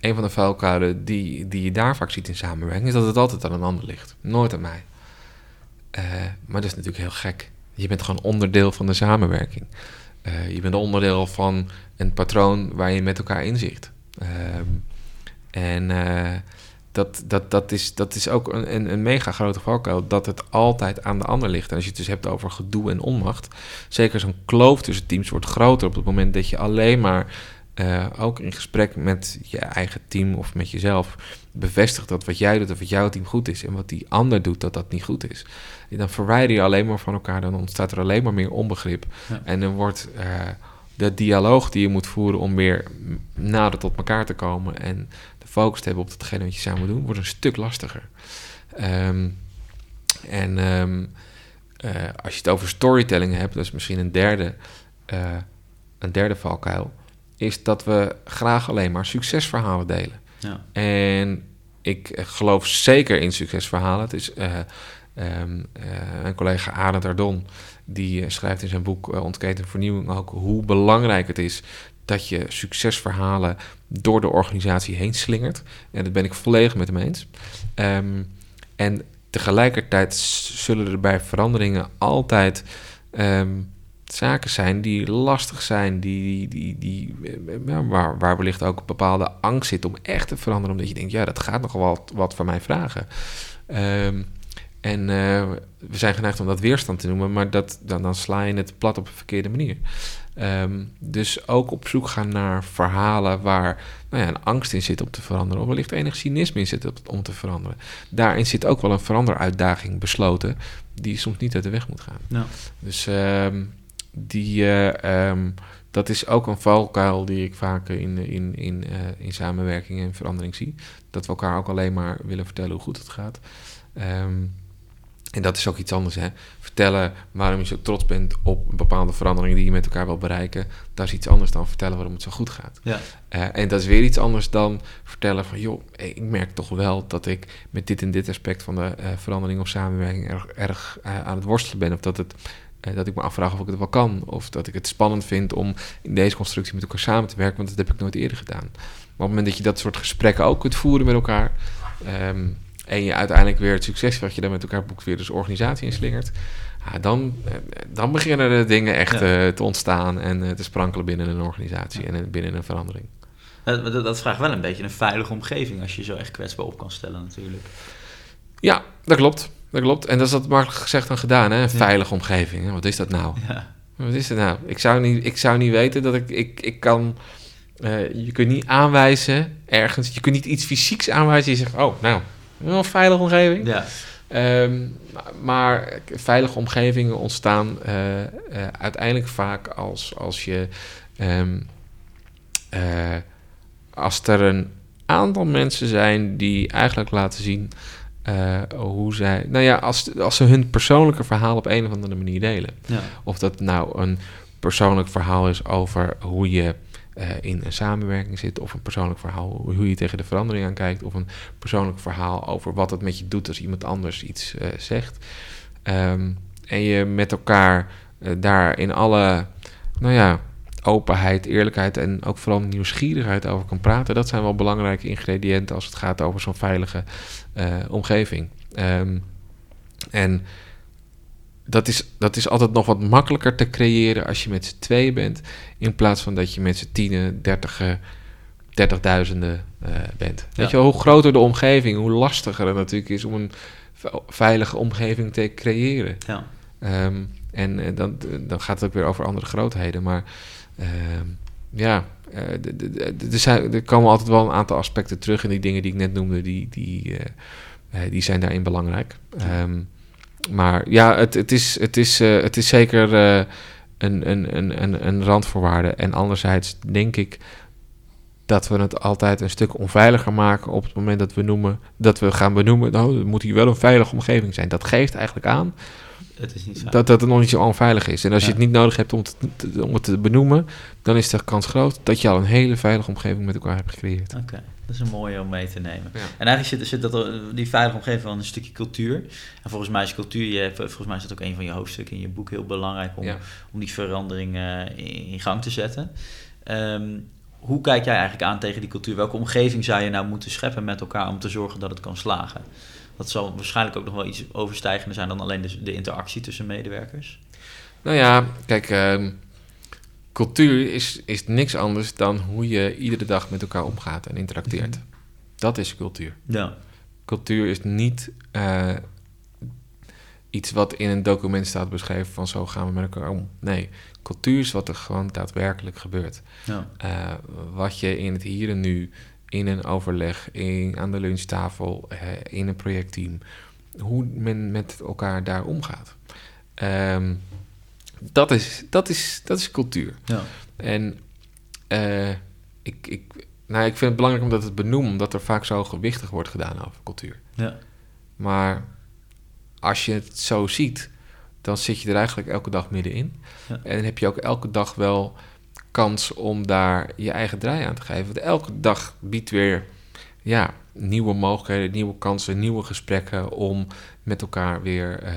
een van de valkuilen die, die je daar vaak ziet in samenwerking, is dat het altijd aan een ander ligt. Nooit aan mij. Eh, maar dat is natuurlijk heel gek. Je bent gewoon onderdeel van de samenwerking. Eh, je bent onderdeel van een patroon waar je met elkaar inzicht. Ehm, en eh, dat, dat, dat, is, dat is ook een, een, een mega grote valkuil, dat het altijd aan de ander ligt. En als je het dus hebt over gedoe en onmacht, zeker zo'n kloof tussen teams wordt groter op het moment dat je alleen maar eh, ook in gesprek met je eigen team of met jezelf bevestigt dat wat jij doet of wat jouw team goed is en wat die ander doet dat dat niet goed is. En dan verwijder je alleen maar van elkaar, dan ontstaat er alleen maar meer onbegrip.
Ja.
En dan wordt eh, de dialoog die je moet voeren om weer nader tot elkaar te komen en de focus te hebben op datgene wat je samen doen, wordt een stuk lastiger. Ehm, en ehm, eh, als je het over storytelling hebt, dat is misschien een derde, een derde valkuil, is dat we graag alleen maar succesverhalen delen.
ja,
En ik geloof zeker in succesverhalen. Het is eh, ehm, eh, mijn collega Arend Ardon, die eh, schrijft in zijn boek eh, Ontketen Vernieuwing ook hoe belangrijk het is dat je succesverhalen door de organisatie heen slingert. En dat ben ik volledig met hem eens. Ehm, en tegelijkertijd zullen er bij veranderingen altijd ehm, zaken zijn die lastig zijn, die, die, die, eh, ja, waar, waar wellicht ook een bepaalde angst zit om echt te veranderen, omdat je denkt, ja, dat gaat nog wel wat, wat van mij vragen. Ehm, en eh, we zijn geneigd om dat weerstand te noemen, maar dat, dan, dan sla je het plat op een verkeerde manier. Ehm, dus ook op zoek gaan naar verhalen waar nou ja, een angst in zit om te veranderen, of wellicht enig cynisme in zit om te veranderen. Daarin zit ook wel een veranderuitdaging besloten, die soms niet uit de weg moet gaan. Dus ehm, die, eh, ehm, dat is ook een valkuil die ik vaak in, in, in, eh, in samenwerking en verandering zie. Dat we elkaar ook alleen maar willen vertellen hoe goed het gaat. Ehm, en dat is ook iets anders, hè. Vertellen waarom je zo trots bent op bepaalde veranderingen die je met elkaar wil bereiken. Dat is iets anders dan vertellen waarom het zo goed gaat.
ja.
Eh, en dat is weer iets anders dan vertellen van... joh, ik merk toch wel dat ik met dit en dit aspect van de verandering of samenwerking... erg, erg aan het worstelen ben. Of dat, het, dat ik me afvraag of ik het wel kan. Of dat ik het spannend vind om in deze constructie met elkaar samen te werken... want dat heb ik nooit eerder gedaan. Maar op het moment dat je dat soort gesprekken ook kunt voeren met elkaar... ehm, en je uiteindelijk weer het succes wat je dan met elkaar boekt... weer dus organisatie inslingert... Ja, dan, eh, dan beginnen de dingen echt
Ja.
eh, te ontstaan en eh, te sprankelen binnen een organisatie en eh, binnen een verandering.
Dat, dat, dat vraagt wel een beetje een veilige omgeving als je zo echt kwetsbaar op kan stellen natuurlijk.
Ja, dat klopt. Dat klopt. En dat is dat makkelijk gezegd dan gedaan, hè? Een veilige omgeving. hè. Wat is dat nou?
Ja,
Wat is het nou? Ik zou niet, ik zou niet weten dat ik... Ik, ik kan... eh, je kunt niet aanwijzen ergens... Je kunt niet iets fysieks aanwijzen. Je zegt, oh, nou, een veilige omgeving.
ja,
Ehm, maar- veilige omgevingen ontstaan eh, eh, uiteindelijk vaak als, als je... ehm, eh, als er een aantal mensen zijn die eigenlijk laten zien eh, hoe zij... Nou ja, als, als ze hun persoonlijke verhaal op een of andere manier delen.
ja,
Of dat nou een persoonlijk verhaal is over hoe je eh, in een samenwerking zit, of een persoonlijk verhaal hoe je tegen de verandering aankijkt, of een persoonlijk verhaal over wat het met je doet als iemand anders iets eh, zegt. Ehm, en je met elkaar daar in alle, nou ja, openheid, eerlijkheid en ook vooral nieuwsgierigheid over kan praten. Dat zijn wel belangrijke ingrediënten als het gaat over zo'n veilige eh, omgeving. Ehm, en dat is, dat is altijd nog wat makkelijker te creëren als je met z'n tweeën bent, in plaats van dat je met z'n tienen, dertigen, dertigduizenden eh bent.
Ja.
Weet je wel, hoe groter de omgeving, hoe lastiger het natuurlijk is om een ve- veilige omgeving te creëren.
ja.
Ehm, en eh, dan, dan gaat het ook weer over andere grootheden. Maar ja, eh, er, komen altijd wel een aantal aspecten terug. En die dingen die ik net noemde, die, die, eh, eh, die zijn daarin belangrijk. Ehm, maar ja, het, het, is, het, is, het is zeker een, een, een, een, een randvoorwaarde. En anderzijds denk ik dat we het altijd een stuk onveiliger maken op het moment dat we noemen dat we gaan benoemen. Nou, het moet hier wel een veilige omgeving zijn. Dat geeft eigenlijk aan
Het is niet
dat, dat het nog niet zo onveilig is. En als je het niet nodig hebt om het, te, om het te benoemen, dan is de kans groot dat je al een hele veilige omgeving met elkaar hebt gecreëerd.
Oké, dat is een mooie om mee te nemen.
Ja.
En eigenlijk zit, zit dat, die veilige omgeving wel een stukje cultuur. En volgens mij is cultuur, je, hebt- volgens mij is dat ook een van je hoofdstukken in je boek heel belangrijk om,
Ja.
om die verandering eh, in, in gang te zetten. Ehm, hoe kijk jij eigenlijk aan tegen die cultuur? Welke omgeving zou je nou moeten scheppen met elkaar om te zorgen dat het kan slagen? Dat zal waarschijnlijk ook nog wel iets overstijgender zijn dan alleen de, de interactie tussen medewerkers.
Nou ja, kijk, ehm, cultuur is, is niks anders dan hoe je iedere dag met elkaar omgaat en interacteert.
Mhm.
Dat is cultuur.
Ja,
Cultuur is niet eh, iets wat in een document staat beschreven van zo gaan we met elkaar om. Nee, cultuur is wat er gewoon daadwerkelijk gebeurt.
ja,
Eh, wat je in het hier en nu, in een overleg, in, aan de lunchtafel, eh, in een projectteam, hoe men met elkaar daar omgaat. Ehm, dat, is, dat, is, dat is cultuur.
ja.
En eh, ik, ik, nou, ik vind het belangrijk omdat het benoemen, omdat er vaak zo gewichtig wordt gedaan over cultuur.
ja.
Maar als je het zo ziet, dan zit je er eigenlijk elke dag middenin.
Ja.
En heb je ook elke dag wel kans om daar je eigen draai aan te geven. Want elke dag biedt weer ja, nieuwe mogelijkheden, nieuwe kansen, nieuwe gesprekken om met elkaar weer eh,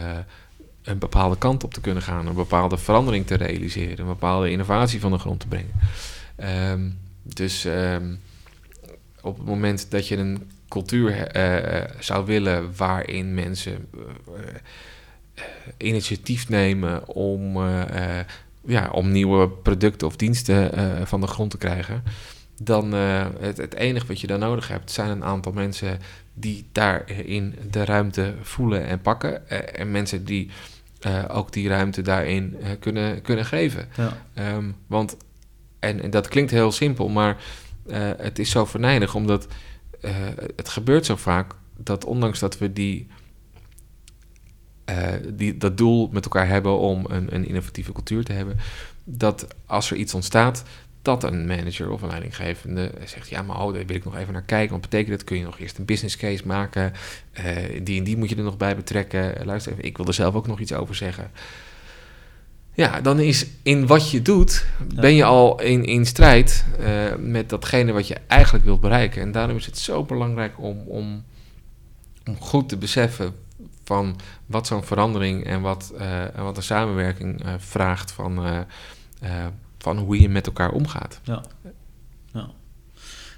een bepaalde kant op te kunnen gaan, een bepaalde verandering te realiseren, een bepaalde innovatie van de grond te brengen. Ehm, dus ehm, op het moment dat je een cultuur eh, zou willen waarin mensen eh, eh, initiatief nemen om, eh, eh, ja, om nieuwe producten of diensten eh, van de grond te krijgen, dan eh, het, het enige wat je dan nodig hebt zijn een aantal mensen die daarin de ruimte voelen en pakken. eh, en mensen die ook die ruimte daarin kunnen, kunnen geven.
ja.
Ehm, want, en, en dat klinkt heel simpel, maar het is zo venijnig, omdat het gebeurt zo vaak dat ondanks dat we die, eh, die, dat doel met elkaar hebben om een, een innovatieve cultuur te hebben, dat als er iets ontstaat, dat een manager of een leidinggevende zegt, ja, maar oh, daar wil ik nog even naar kijken. Wat betekent dat? Kun je nog eerst een business case maken? Eh, die en die moet je er nog bij betrekken. Eh, luister even, ik wil er zelf ook nog iets over zeggen. Ja, dan is in wat je doet, ben je al in, in strijd met datgene wat je eigenlijk wilt bereiken. En daarom is het zo belangrijk om, om, om goed te beseffen van wat zo'n verandering en wat, eh, en wat een samenwerking eh, vraagt van, eh, van hoe je met elkaar omgaat.
Ja. ja.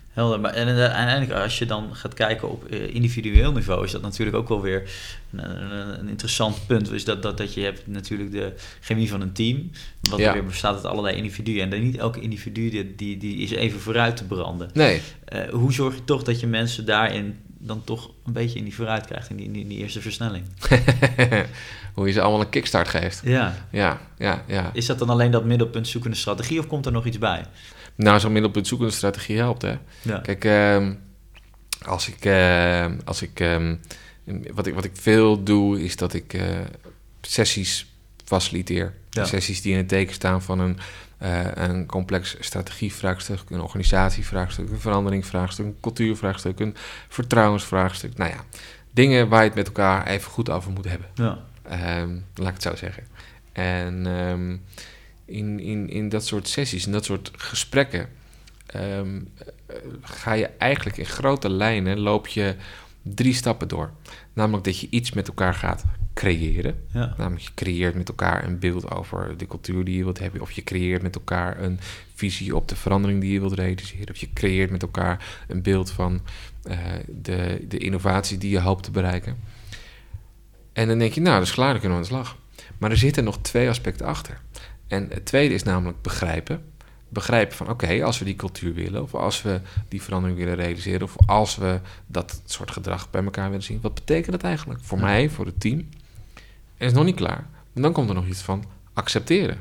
Helder. Maar en, uiteindelijk, als je dan gaat kijken op individueel niveau, is dat natuurlijk ook wel weer een, een, interessant punt. Is dat, dat, dat je hebt natuurlijk de chemie van een team, wat
Ja.
weer bestaat uit allerlei individuen. En dan niet elke individu die, die, die is even vooruit te branden.
Nee,
hoe zorg je toch dat je mensen daarin dan toch een beetje in die vooruit krijgt, in die, in die, eerste versnelling?
hoe je ze allemaal een kickstart geeft.
Ja.
Ja, ja, ja.
Is dat dan alleen dat middelpunt zoekende strategie of komt er nog iets bij?
Nou, zo'n middelpunt zoekende strategie helpt, hè.
Ja.
Kijk, ehm, als ik, ehm, als ik, ehm, wat ik, wat ik veel doe, is dat ik eh, sessies faciliteer.
Ja.
Sessies die in het teken staan van een, eh, een complex strategievraagstuk, een organisatievraagstuk, een veranderingsvraagstuk, een cultuurvraagstuk, een vertrouwensvraagstuk. Nou ja, dingen waar je het met elkaar even goed over moet hebben.
Ja.
Ehm, laat ik het zo zeggen. En ehm, in, in, in dat soort sessies, in dat soort gesprekken, ehm, eh, ga je eigenlijk in grote lijnen loop je drie stappen door. Namelijk dat je iets met elkaar gaat creëren.
Ja.
Namelijk je creëert met elkaar een beeld over de cultuur die je wilt hebben. Of je creëert met elkaar een visie op de verandering die je wilt realiseren. Of je creëert met elkaar een beeld van eh, de, de innovatie die je hoopt te bereiken. En dan denk je, nou, dat is klaar, dan kunnen we aan de slag. Maar er zitten nog twee aspecten achter. En het tweede is namelijk begrijpen. Begrijpen van, oké, als we die cultuur willen... of als we die verandering willen realiseren... of als we dat soort gedrag bij elkaar willen zien... wat betekent dat eigenlijk voor mij, voor het team? En is nog niet klaar. En dan komt er nog iets van accepteren.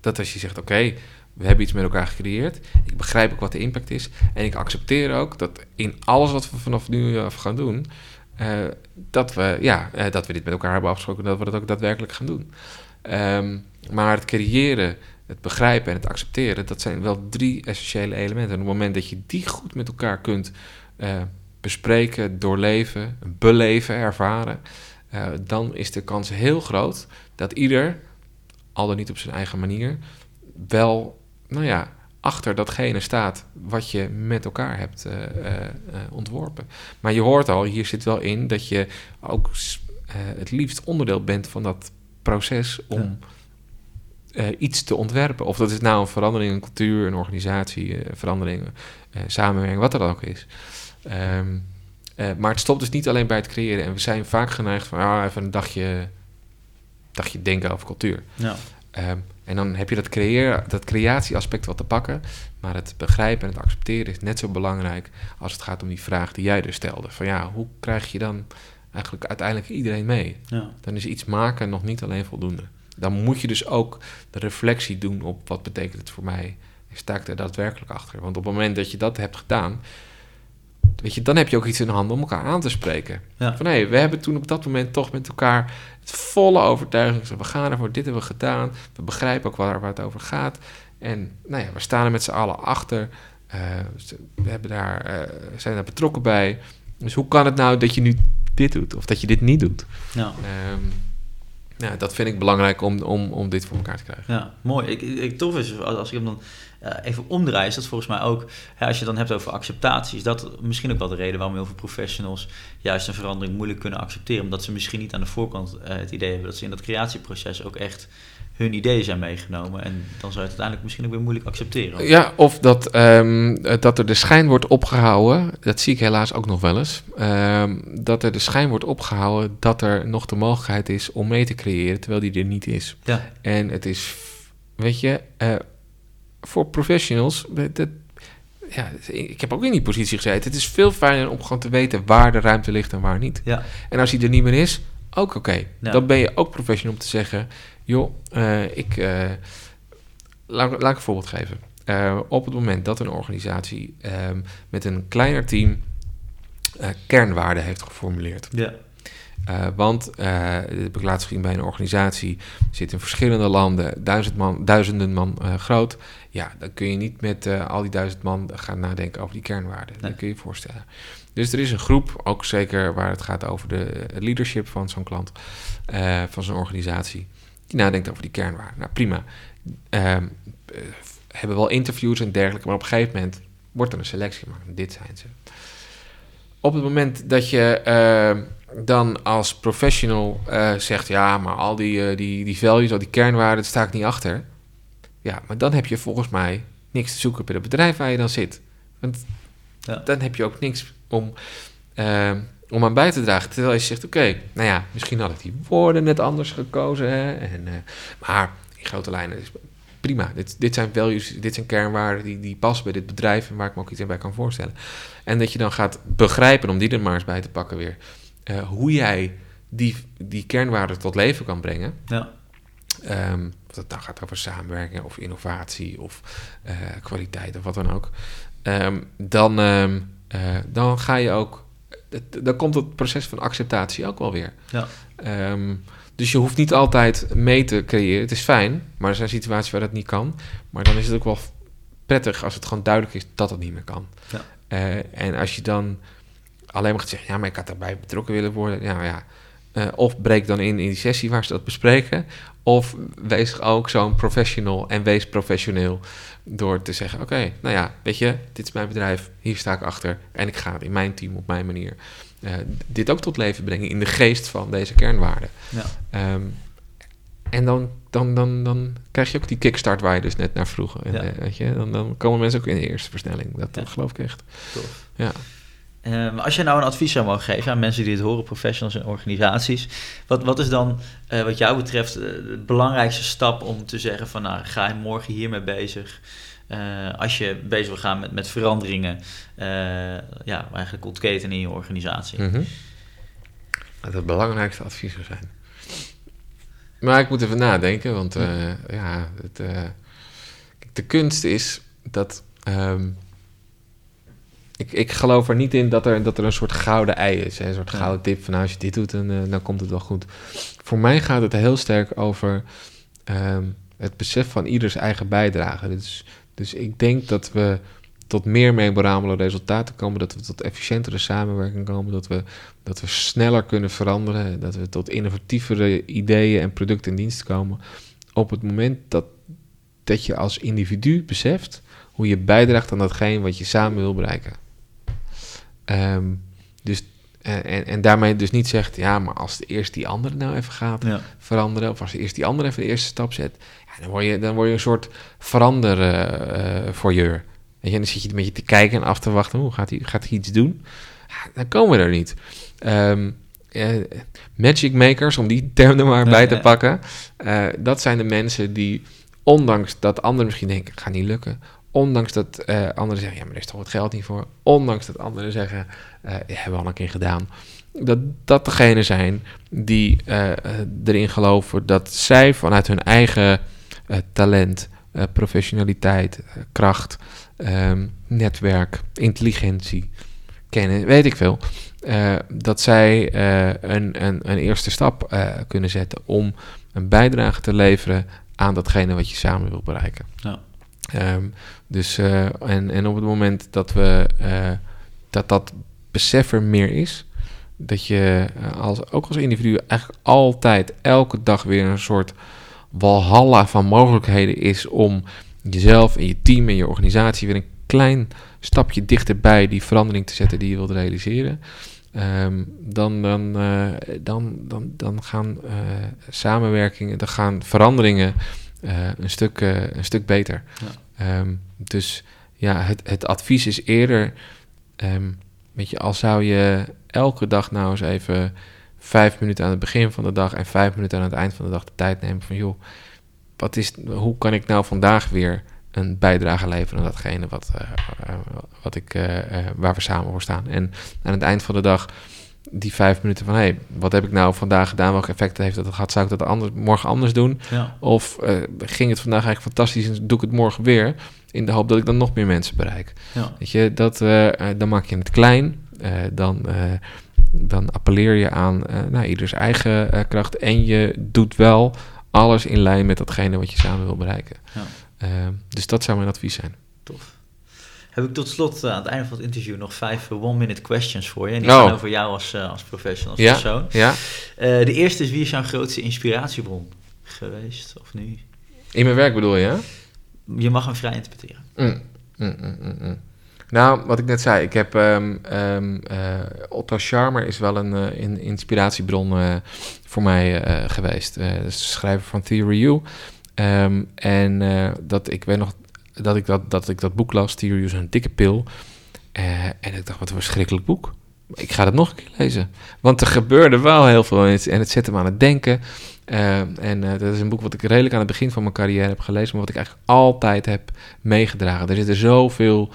Dat als je zegt, oké, we hebben iets met elkaar gecreëerd... ik begrijp ook wat de impact is... en ik accepteer ook dat in alles wat we vanaf nu af gaan doen... eh, dat, we, ja, eh, dat we dit met elkaar hebben afgesproken... dat we dat ook daadwerkelijk gaan doen. Ehm, maar het creëren, het begrijpen en het accepteren, dat zijn wel drie essentiële elementen. En op het moment dat je die goed met elkaar kunt eh, bespreken, doorleven, beleven, ervaren, eh, dan is de kans heel groot dat ieder, al dan niet op zijn eigen manier, wel, nou ja, achter datgene staat wat je met elkaar hebt eh, eh, ontworpen. Maar je hoort al, hier zit wel in dat je ook het liefst onderdeel bent van dat proces om iets te ontwerpen. Of dat is nou een verandering in cultuur, een organisatie, verandering, samenwerking, wat er dan ook is. Ehm, eh, maar het stopt dus niet alleen bij het creëren. En we zijn vaak geneigd van ah, even een dagje, dagje denken over cultuur.
Ja.
Ehm, en dan heb je dat, creëren, dat creatieaspect wat te pakken. Maar het begrijpen en het accepteren is net zo belangrijk als het gaat om die vraag die jij dus stelde. Van ja, hoe krijg je dan eigenlijk uiteindelijk iedereen mee?
Ja.
Dan is iets maken nog niet alleen voldoende. Dan moet je dus ook de reflectie doen op wat betekent het voor mij. Sta ik er daadwerkelijk achter? Want op het moment dat je dat hebt gedaan, weet je, dan heb je ook iets in de handen om elkaar aan te spreken.
Ja.
Van hé, we hebben toen op dat moment toch met elkaar het volle overtuiging we gaan ervoor, dit hebben we gedaan. We begrijpen ook waar, waar het over gaat. En nou ja, we staan er met z'n allen achter. Eh, we hebben daar, eh, zijn daar betrokken bij. Dus hoe kan het nou dat je nu dit doet of dat je dit niet doet?
Ja.
Ja, dat vind ik belangrijk om, om, om dit voor elkaar te krijgen.
Ja, mooi. Ik, ik, tof is, als als ik hem dan even omdraai, is dat volgens mij ook, hè, als je het dan hebt over acceptatie, is dat misschien ook wel de reden waarom heel veel professionals juist een verandering moeilijk kunnen accepteren. Omdat ze misschien niet aan de voorkant eh, het idee hebben dat ze in dat creatieproces ook echt hun ideeën zijn meegenomen. En dan zou je het uiteindelijk misschien ook weer moeilijk accepteren.
Ja, of dat, ehm, eh, dat er de schijn wordt opgehouden, dat zie ik helaas ook nog wel eens, ehm, dat er de schijn wordt opgehouden dat er nog de mogelijkheid is om mee te creëren, terwijl die er niet is.
Ja,
En het is, weet je, eh, voor professionals, dat, ja, ik heb ook in die positie gezeten. Het is veel fijner om gewoon te weten waar de ruimte ligt en waar niet.
ja,
En als hij er niet meer is, ook oké.
Ja.
Dan ben je ook professional om te zeggen... joh, eh, ik... eh, laat, laat ik een voorbeeld geven. Eh, op het moment dat een organisatie ehm, met een kleiner team... kernwaarden heeft geformuleerd.
ja,
Eh, want, dat heb ik laatst gezien bij een organisatie... zit in verschillende landen, duizend man, duizenden man eh, groot... ja, dan kun je niet met al die duizend man gaan nadenken over die kernwaarden.
Nee.
Dat kun je je voorstellen. Dus er is een groep, ook zeker waar het gaat over de leadership van zo'n klant... van zo'n organisatie, die nadenkt over die kernwaarden. Nou, prima. Ehm, eh, hebben wel interviews en dergelijke, maar op een gegeven moment wordt er een selectie gemaakt. Dit zijn ze. Op het moment dat je eh, dan als professional eh, zegt... ja, maar al die, eh, die, die values, al die kernwaarden, daar sta ik niet achter. Ja, maar dan heb je volgens mij niks te zoeken bij het bedrijf waar je dan zit. Want
Ja.
dan heb je ook niks om, eh, om aan bij te dragen. Terwijl je zegt, oké, nou ja, misschien had ik die woorden net anders gekozen. Hè? En, maar in grote lijnen is prima. Dit, dit zijn values, dit zijn kernwaarden die, die passen bij dit bedrijf... en waar ik me ook iets in bij kan voorstellen. En dat je dan gaat begrijpen, om die er maar eens bij te pakken weer... eh, hoe jij die, die kernwaarden tot leven kan brengen...
ja,
Ehm, of het nou gaat over samenwerking of innovatie of eh, kwaliteit of wat dan ook. Ehm, dan, ehm, eh, dan ga je ook. Dan komt het proces van acceptatie ook wel weer.
ja,
dus je hoeft niet altijd mee te creëren. Het is fijn, maar er zijn situaties waar dat niet kan. Maar dan is het ook wel prettig als het gewoon duidelijk is dat het niet meer kan.
Ja.
En als je dan alleen maar zeggen, ja, maar ik had daarbij betrokken willen worden. Ja, ja. Eh, of breek dan in in die sessie waar ze dat bespreken. Of wees ook zo'n professional en wees professioneel door te zeggen: Oké, nou ja, weet je, dit is mijn bedrijf, hier sta ik achter en ik ga het in mijn team op mijn manier eh, dit ook tot leven brengen in de geest van deze kernwaarden.
ja.
Ehm, en dan, dan, dan, dan krijg je ook die kickstart waar je dus net naar vroeg. En,
Ja.
eh, weet je, dan, dan komen mensen ook in de eerste versnelling. Dat, dat geloof ik echt.
Tof.
Ja.
Ehm, als je nou een advies zou mogen geven aan mensen die het horen, professionals en organisaties, wat, wat is dan eh, wat jou betreft eh, de belangrijkste stap om te zeggen van nou, ga je morgen hiermee bezig? Eh, als je bezig wil gaan met, met veranderingen, ja, eigenlijk ontketen in je organisatie.
Mhm. Het belangrijkste advies zou zijn. Maar ik moet even nadenken, want ja, het, de kunst is dat. ehm, ik, ik geloof er niet in dat er, dat er een soort gouden ei is. Hè? Een soort gouden tip van nou, als je dit doet, dan, eh, dan komt het wel goed. Voor mij gaat het heel sterk over ehm, het besef van ieders eigen bijdrage. Dus, dus ik denk dat we tot meer memorabele resultaten komen, dat we tot efficiëntere samenwerking komen, dat we, dat we sneller kunnen veranderen, dat we tot innovatievere ideeën en producten en diensten komen. Op het moment dat, dat je als individu beseft hoe je bijdraagt aan datgene wat je samen wil bereiken. Ehm, dus, en, en, en daarmee dus niet zegt, ja, maar als de eerst die andere nou even gaat
Ja.
veranderen, of als de eerst die andere even de eerste stap zet, ja, dan, word je, dan word je een soort veranderen eh voor je. Weet je, en dan zit je een beetje te kijken en af te wachten, hoe gaat hij, gaat hij iets doen? Ja, dan komen we er niet. Eh, magic makers, om die term er maar bij te pakken, eh, dat zijn de mensen die, ondanks dat anderen misschien denken, gaat niet lukken, ondanks dat eh, anderen zeggen, ja, maar er is toch wat geld niet voor, ondanks dat anderen zeggen, eh hebben we al een keer gedaan, dat dat degene zijn die eh, erin geloven dat zij vanuit hun eigen talent, professionaliteit, kracht, ehm, netwerk, intelligentie, kennen, weet ik veel, dat zij een, een, een eerste stap kunnen zetten om een bijdrage te leveren aan datgene wat je samen wil bereiken.
Ja.
Ehm, dus eh, en, en op het moment dat we eh, dat dat besef er meer is, dat je eh, als, ook als individu eigenlijk altijd elke dag weer een soort walhalla van mogelijkheden is om jezelf en je team en je organisatie weer een klein stapje dichterbij die verandering te zetten die je wilt realiseren. Ehm, dan, dan, eh, dan, dan, dan gaan eh, samenwerkingen, dan gaan veranderingen eh, een, stuk, eh, een stuk beter. Ehm, dus ja, het, het advies is eerder, ehm, weet je, al zou je elke dag nou eens even vijf minuten aan het begin van de dag en vijf minuten aan het eind van de dag de tijd nemen van joh, wat is, hoe kan ik nou vandaag weer een bijdrage leveren aan datgene wat, eh, wat ik, waar we samen voor staan. En aan het eind van de dag die vijf minuten van hé, hey, wat heb ik nou vandaag gedaan? Welke effecten heeft dat gehad? Zou ik dat anders, morgen anders doen?
Ja.
Of eh, ging het vandaag eigenlijk fantastisch en doe ik het morgen weer? In de hoop dat ik dan nog meer mensen bereik.
Ja.
Weet je, dat, eh, eh, dan maak je het klein. dan, dan appelleer je aan nou, ieders eigen kracht. En je doet wel alles in lijn met datgene wat je samen wil bereiken.
Ja.
Dus dat zou mijn advies zijn.
Tof. Heb ik tot slot eh, aan het einde van het interview nog vijf eh, one-minute questions voor je. En die
Oh.
gaan over jou als, eh, als professional, als
Ja?
persoon.
Ja?
De eerste is, wie is jouw grootste inspiratiebron geweest of nu?
In mijn werk bedoel je?
Je mag hem vrij interpreteren.
Mm, mm, mm. Nou, wat ik net zei, ik heb ehm, eh, Otto Scharmer is wel een in- inspiratiebron voor mij geweest. Schrijver van Theory U. Ehm, en dat ik weet nog dat ik dat, dat ik dat boek las, Theory is een dikke pil. Eh, en ik dacht, wat een verschrikkelijk boek. Ik ga het nog een keer lezen. Want er gebeurde wel heel veel en het, zette me aan het denken. Eh, en eh, dat is een boek wat ik redelijk aan het begin van mijn carrière heb gelezen, maar wat ik eigenlijk altijd heb meegedragen. Er zitten zoveel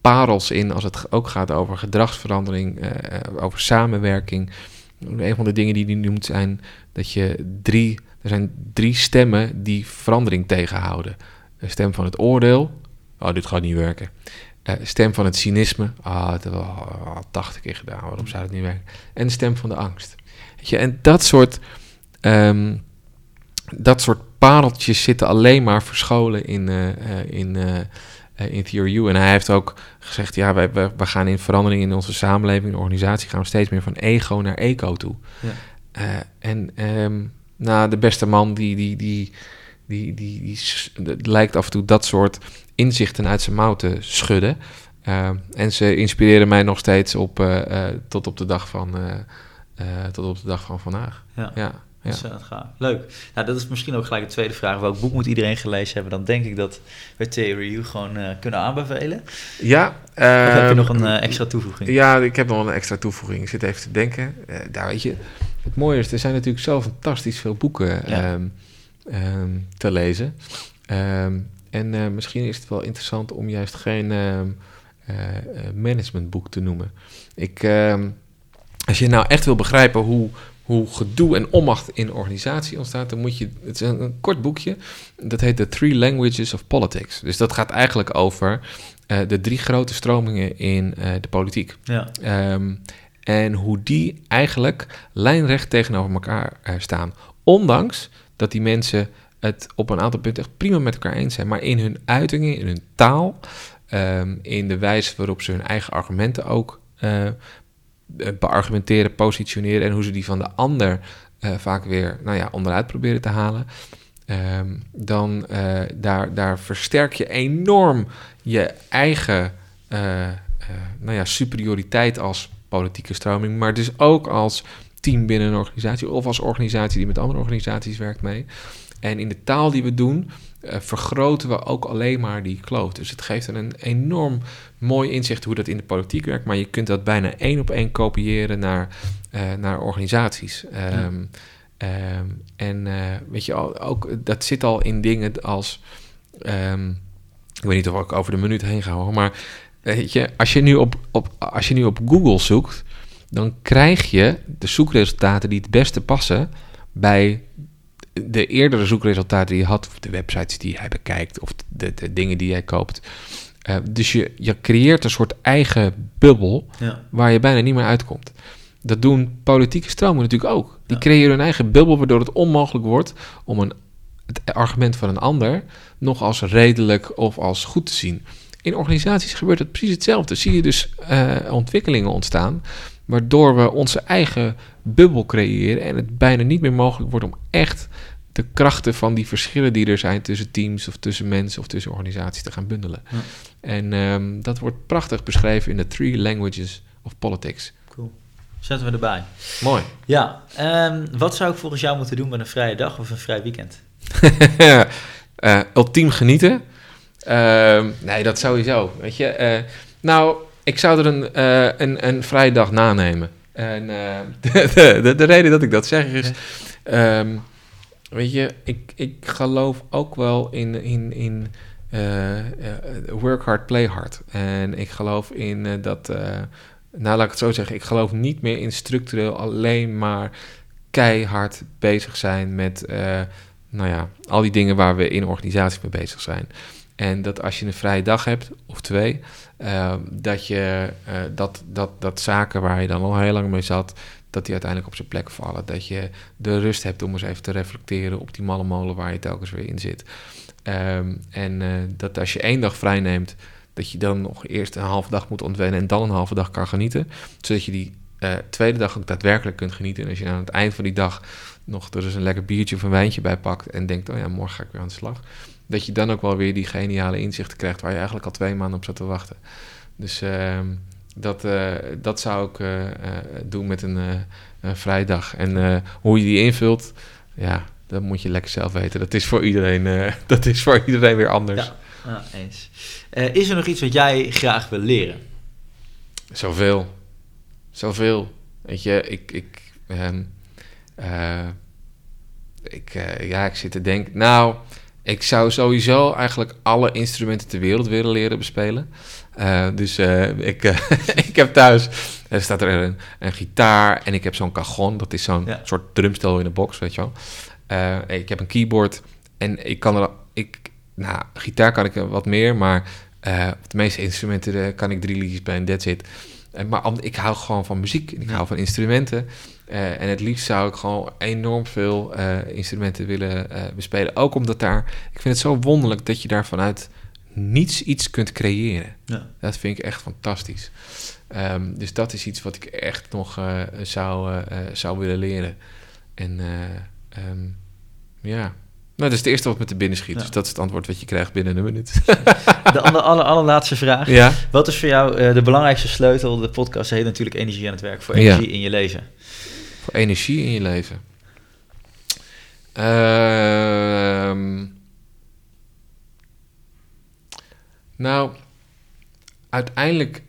parels in als het ook gaat over gedragsverandering, over samenwerking. Een van de dingen die hij noemt zijn dat je drie, er zijn drie stemmen die verandering tegenhouden. Stem van het oordeel, oh dit gaat niet werken. Eh, stem van het cynisme, ah dat hebben we al 80 keer gedaan, waarom zou het niet werken? En de stem van de angst. Weet je, en dat soort, ehm, dat soort pareltjes zitten alleen maar verscholen in, eh, in, in Theory U. En hij heeft ook gezegd, ja, wij, wij, we gaan in verandering in onze samenleving, in de organisatie, gaan we steeds meer van ego naar eco toe.
Ja.
En ehm, nou, de beste man, die, die, die, die, die, die, het lijkt af en toe dat soort inzichten uit zijn mouw te schudden. Eh, en ze inspireren mij nog steeds op, eh, eh, tot, op de dag van, tot op de dag van vandaag.
Ja.
Ja, ja.
Gaaf. Leuk. Nou, dat is misschien ook gelijk de tweede vraag. Welk boek moet iedereen gelezen hebben? Dan denk ik dat we Theory U gewoon kunnen aanbevelen.
ja
Of heb je
ehm,
nog een extra toevoeging?
Ja, ik heb nog een extra toevoeging. Ik zit even te denken. Daar weet je, het mooie is, er zijn natuurlijk zo fantastisch veel boeken
Ja.
ehm, ehm, te lezen. Ehm, en eh, misschien is het wel interessant om juist geen ehm, eh, eh, managementboek te noemen. Ik, als je nou echt wil begrijpen hoe, hoe gedoe en onmacht in een organisatie ontstaat, dan moet je. Het is een, een kort boekje. Dat heet The Three Languages of Politics. Dus dat gaat eigenlijk over de drie grote stromingen in de politiek.
Ja.
En hoe die eigenlijk lijnrecht tegenover elkaar staan. Ondanks dat die mensen het op een aantal punten echt prima met elkaar eens zijn. Maar in hun uitingen, in hun taal, ehm, in de wijze waarop ze hun eigen argumenten ook eh, eh, beargumenteren, positioneren en hoe ze die van de ander eh, vaak weer nou ja, onderuit proberen te halen. ehm, dan daar, daar versterk je enorm je eigen nou ja, superioriteit als politieke stroming, maar dus ook als team binnen een organisatie of als organisatie die met andere organisaties werkt mee. En in de taal die we doen, eh, vergroten we ook alleen maar die kloof. Dus het geeft een enorm mooi inzicht hoe dat in de politiek werkt, maar je kunt dat bijna één op één kopiëren naar, eh, naar organisaties. Ehm, ehm, en eh, weet je, al- ook, dat zit al in dingen als. ehm, ik weet niet of ik over de minuut heen ga hoor, maar weet je, als je nu op, op, als je nu op Google zoekt, dan krijg je de zoekresultaten die het beste passen bij de eerdere zoekresultaten die je had, of de websites die jij bekijkt, of de, de dingen die jij koopt. Eh, dus je, je creëert een soort eigen bubbel
Ja.
waar je bijna niet meer uitkomt. Dat doen politieke stromen natuurlijk ook. Die
Ja.
creëren hun eigen bubbel, waardoor het onmogelijk wordt om een, het argument van een ander nog als redelijk of als goed te zien. In organisaties gebeurt het precies hetzelfde. Zie je dus eh, ontwikkelingen ontstaan, waardoor we onze eigen bubbel creëren en het bijna niet meer mogelijk wordt om echt de krachten van die verschillen die er zijn tussen teams of tussen mensen of tussen organisaties te gaan bundelen.
Ja.
En ehm, dat wordt prachtig beschreven in de Three Languages of Politics.
Cool. Zetten we erbij.
Mooi.
Ja, ehm, wat zou ik volgens jou moeten doen met een vrije dag of een vrij weekend?
Eh, ultiem genieten. Ehm, nee, dat sowieso. Weet je, Eh, nou, ik zou er een, eh, een, een vrije dag nanemen. En eh, de, de, de, de reden dat ik dat zeg is. ehm, weet je, ik, ik geloof ook wel in, in, in eh, work hard, play hard. En ik geloof in dat. nou, laat ik het zo zeggen. Ik geloof niet meer in structureel alleen maar keihard bezig zijn met. nou ja, al die dingen waar we in organisaties mee bezig zijn. En dat als je een vrije dag hebt, of twee, eh, dat je eh, dat, dat, dat zaken waar je dan al heel lang mee zat, dat die uiteindelijk op zijn plek vallen. Dat je de rust hebt om eens even te reflecteren op die malle molen waar je telkens weer in zit. Ehm, en eh, dat als je één dag vrij neemt, dat je dan nog eerst een halve dag moet ontwennen en dan een halve dag kan genieten. Zodat je die eh, tweede dag ook daadwerkelijk kunt genieten. En als je aan het eind van die dag nog er dus een lekker biertje of een wijntje bij pakt en denkt, oh ja, morgen ga ik weer aan de slag. Dat je dan ook wel weer die geniale inzichten krijgt waar je eigenlijk al twee maanden op zat te wachten. Dus ehm, dat, eh, dat zou ik eh, eh, doen met een, een vrije dag. En hoe je die invult, ja, dat moet je lekker zelf weten. Dat is voor iedereen, dat is voor iedereen weer anders.
Ja, eens. Is er nog iets wat jij graag wil leren?
Zoveel. Zoveel. Weet je, ik. ik ehm, eh, ik, ja, ik zit te denken. Nou, ik zou sowieso eigenlijk alle instrumenten ter wereld willen leren bespelen. Eh, dus eh, ik, eh, ik heb thuis. Er staat er een, een gitaar en ik heb zo'n cajon. Dat is zo'n
Ja.
soort drumstel in een box, weet je wel. Ik heb een keyboard en ik kan er. Ik, nou, gitaar kan ik er wat meer, maar op de meeste instrumenten kan ik drie liedjes bij en that's it. Maar ik hou gewoon van muziek. en Ik hou van instrumenten. Eh, en het liefst zou ik gewoon enorm veel eh, instrumenten willen eh, bespelen. Ook omdat daar... Ik vind het zo wonderlijk dat je daar vanuit niets iets kunt creëren.
Ja.
Dat vind ik echt fantastisch. Ehm, dus dat is iets wat ik echt nog zou, zou willen leren. En eh, ehm, ja... Nou, dat is het eerste wat me te binnen schiet.
Ja.
Dus dat is het antwoord wat je krijgt binnen een minuut.
De aller, aller, allerlaatste vraag.
ja.
Wat is voor jou de belangrijkste sleutel? De podcast heet natuurlijk Energie aan het werk. Voor
Ja.
energie in je leven.
Voor energie in je leven. Ehm, nou, uiteindelijk,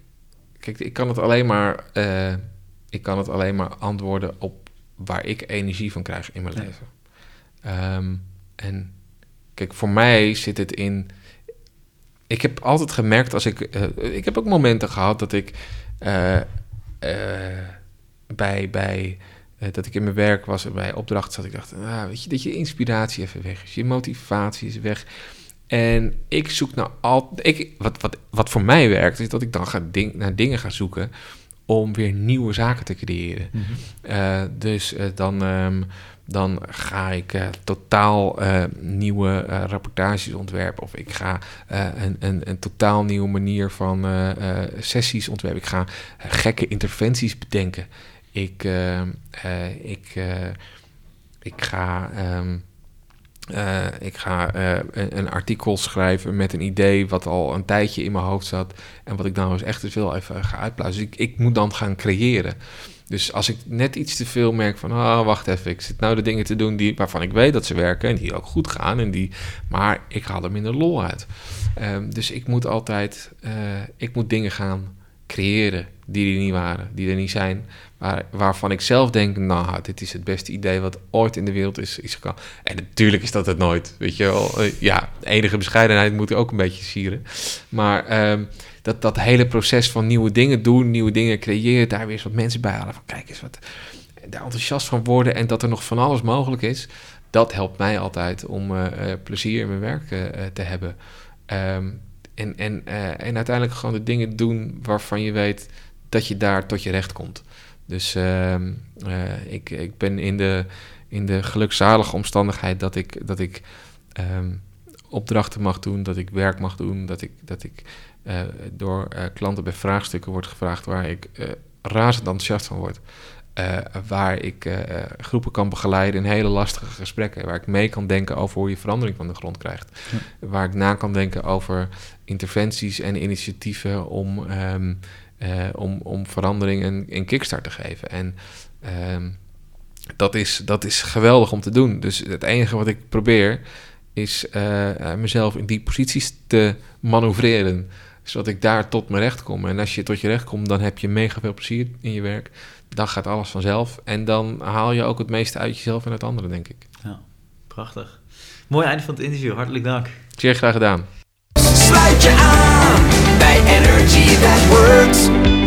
kijk, ik kan het alleen maar, eh, ik kan het alleen maar antwoorden op waar ik energie van krijg in mijn
Ja.
leven. Ehm, en kijk, voor mij zit het in. Ik heb altijd gemerkt als ik. eh, ik heb ook momenten gehad dat ik. eh, bij, bij eh, dat ik in mijn werk was en bij opdrachten zat. Ik dacht, ah, weet je, dat je inspiratie even weg is. Je motivatie is weg. En ik zoek naar al. Ik, wat, wat, wat voor mij werkt, is dat ik dan ga ding, naar dingen ga zoeken om weer nieuwe zaken te creëren. Eh, dus eh, dan, ehm, dan ga ik totaal nieuwe rapportages ontwerpen. Of ik ga een, een, een totaal nieuwe manier van sessies ontwerpen. Ik ga gekke interventies bedenken. Ik, ehm, eh, ik, eh, ik ga. ehm, eh, ik ga een, artikel schrijven met een idee wat al een tijdje in mijn hoofd zat. En wat ik nou eens echt eens wil even ga uitplaatsen. Dus ik, ik moet dan gaan creëren. Dus als ik net iets te veel merk van, ah, wacht even, ik zit nou de dingen te doen die, waarvan ik weet dat ze werken en die ook goed gaan, en die, maar ik haal er minder lol uit. Ehm, dus ik moet altijd, ik moet dingen gaan creëren die er niet waren, die er niet zijn, waar, waarvan ik zelf denk, nou, dit is het beste idee wat ooit in de wereld is, is gekomen. En natuurlijk is dat het nooit, weet je wel. Eh, ja, enige bescheidenheid moet ook een beetje sieren. Maar ehm, dat, dat hele proces van nieuwe dingen doen, nieuwe dingen creëren, daar weer eens wat mensen bij halen van, kijk eens wat, daar enthousiast van worden en dat er nog van alles mogelijk is, dat helpt mij altijd om eh, eh, plezier in mijn werk te hebben. Ehm, en, en, eh, en uiteindelijk gewoon de dingen doen waarvan je weet dat je daar tot je recht komt. Dus ehm, eh, ik, ik ben in de, in de gelukzalige omstandigheid dat ik, dat ik ehm, opdrachten mag doen, dat ik werk mag doen, dat ik, dat ik eh, door klanten bij vraagstukken wordt gevraagd waar ik razend enthousiast van word. Eh, waar ik eh, groepen kan begeleiden in hele lastige gesprekken. Waar ik mee kan denken over hoe je verandering van de grond krijgt. Waar ik na kan denken over interventies en initiatieven om, ehm, eh, om, om verandering een, een kickstart te geven. En ehm, dat, is, dat is geweldig om te doen. Dus het enige wat ik probeer is mezelf in die posities te manoeuvreren. Zodat ik daar tot mijn recht kom. En als je tot je recht komt, dan heb je mega veel plezier in je werk. Dan gaat alles vanzelf. En dan haal je ook het meeste uit jezelf en uit anderen, denk ik.
Ja, prachtig. Mooi einde van het interview. Hartelijk dank.
Zeer graag gedaan.
Sluit je aan bij Energy That Works.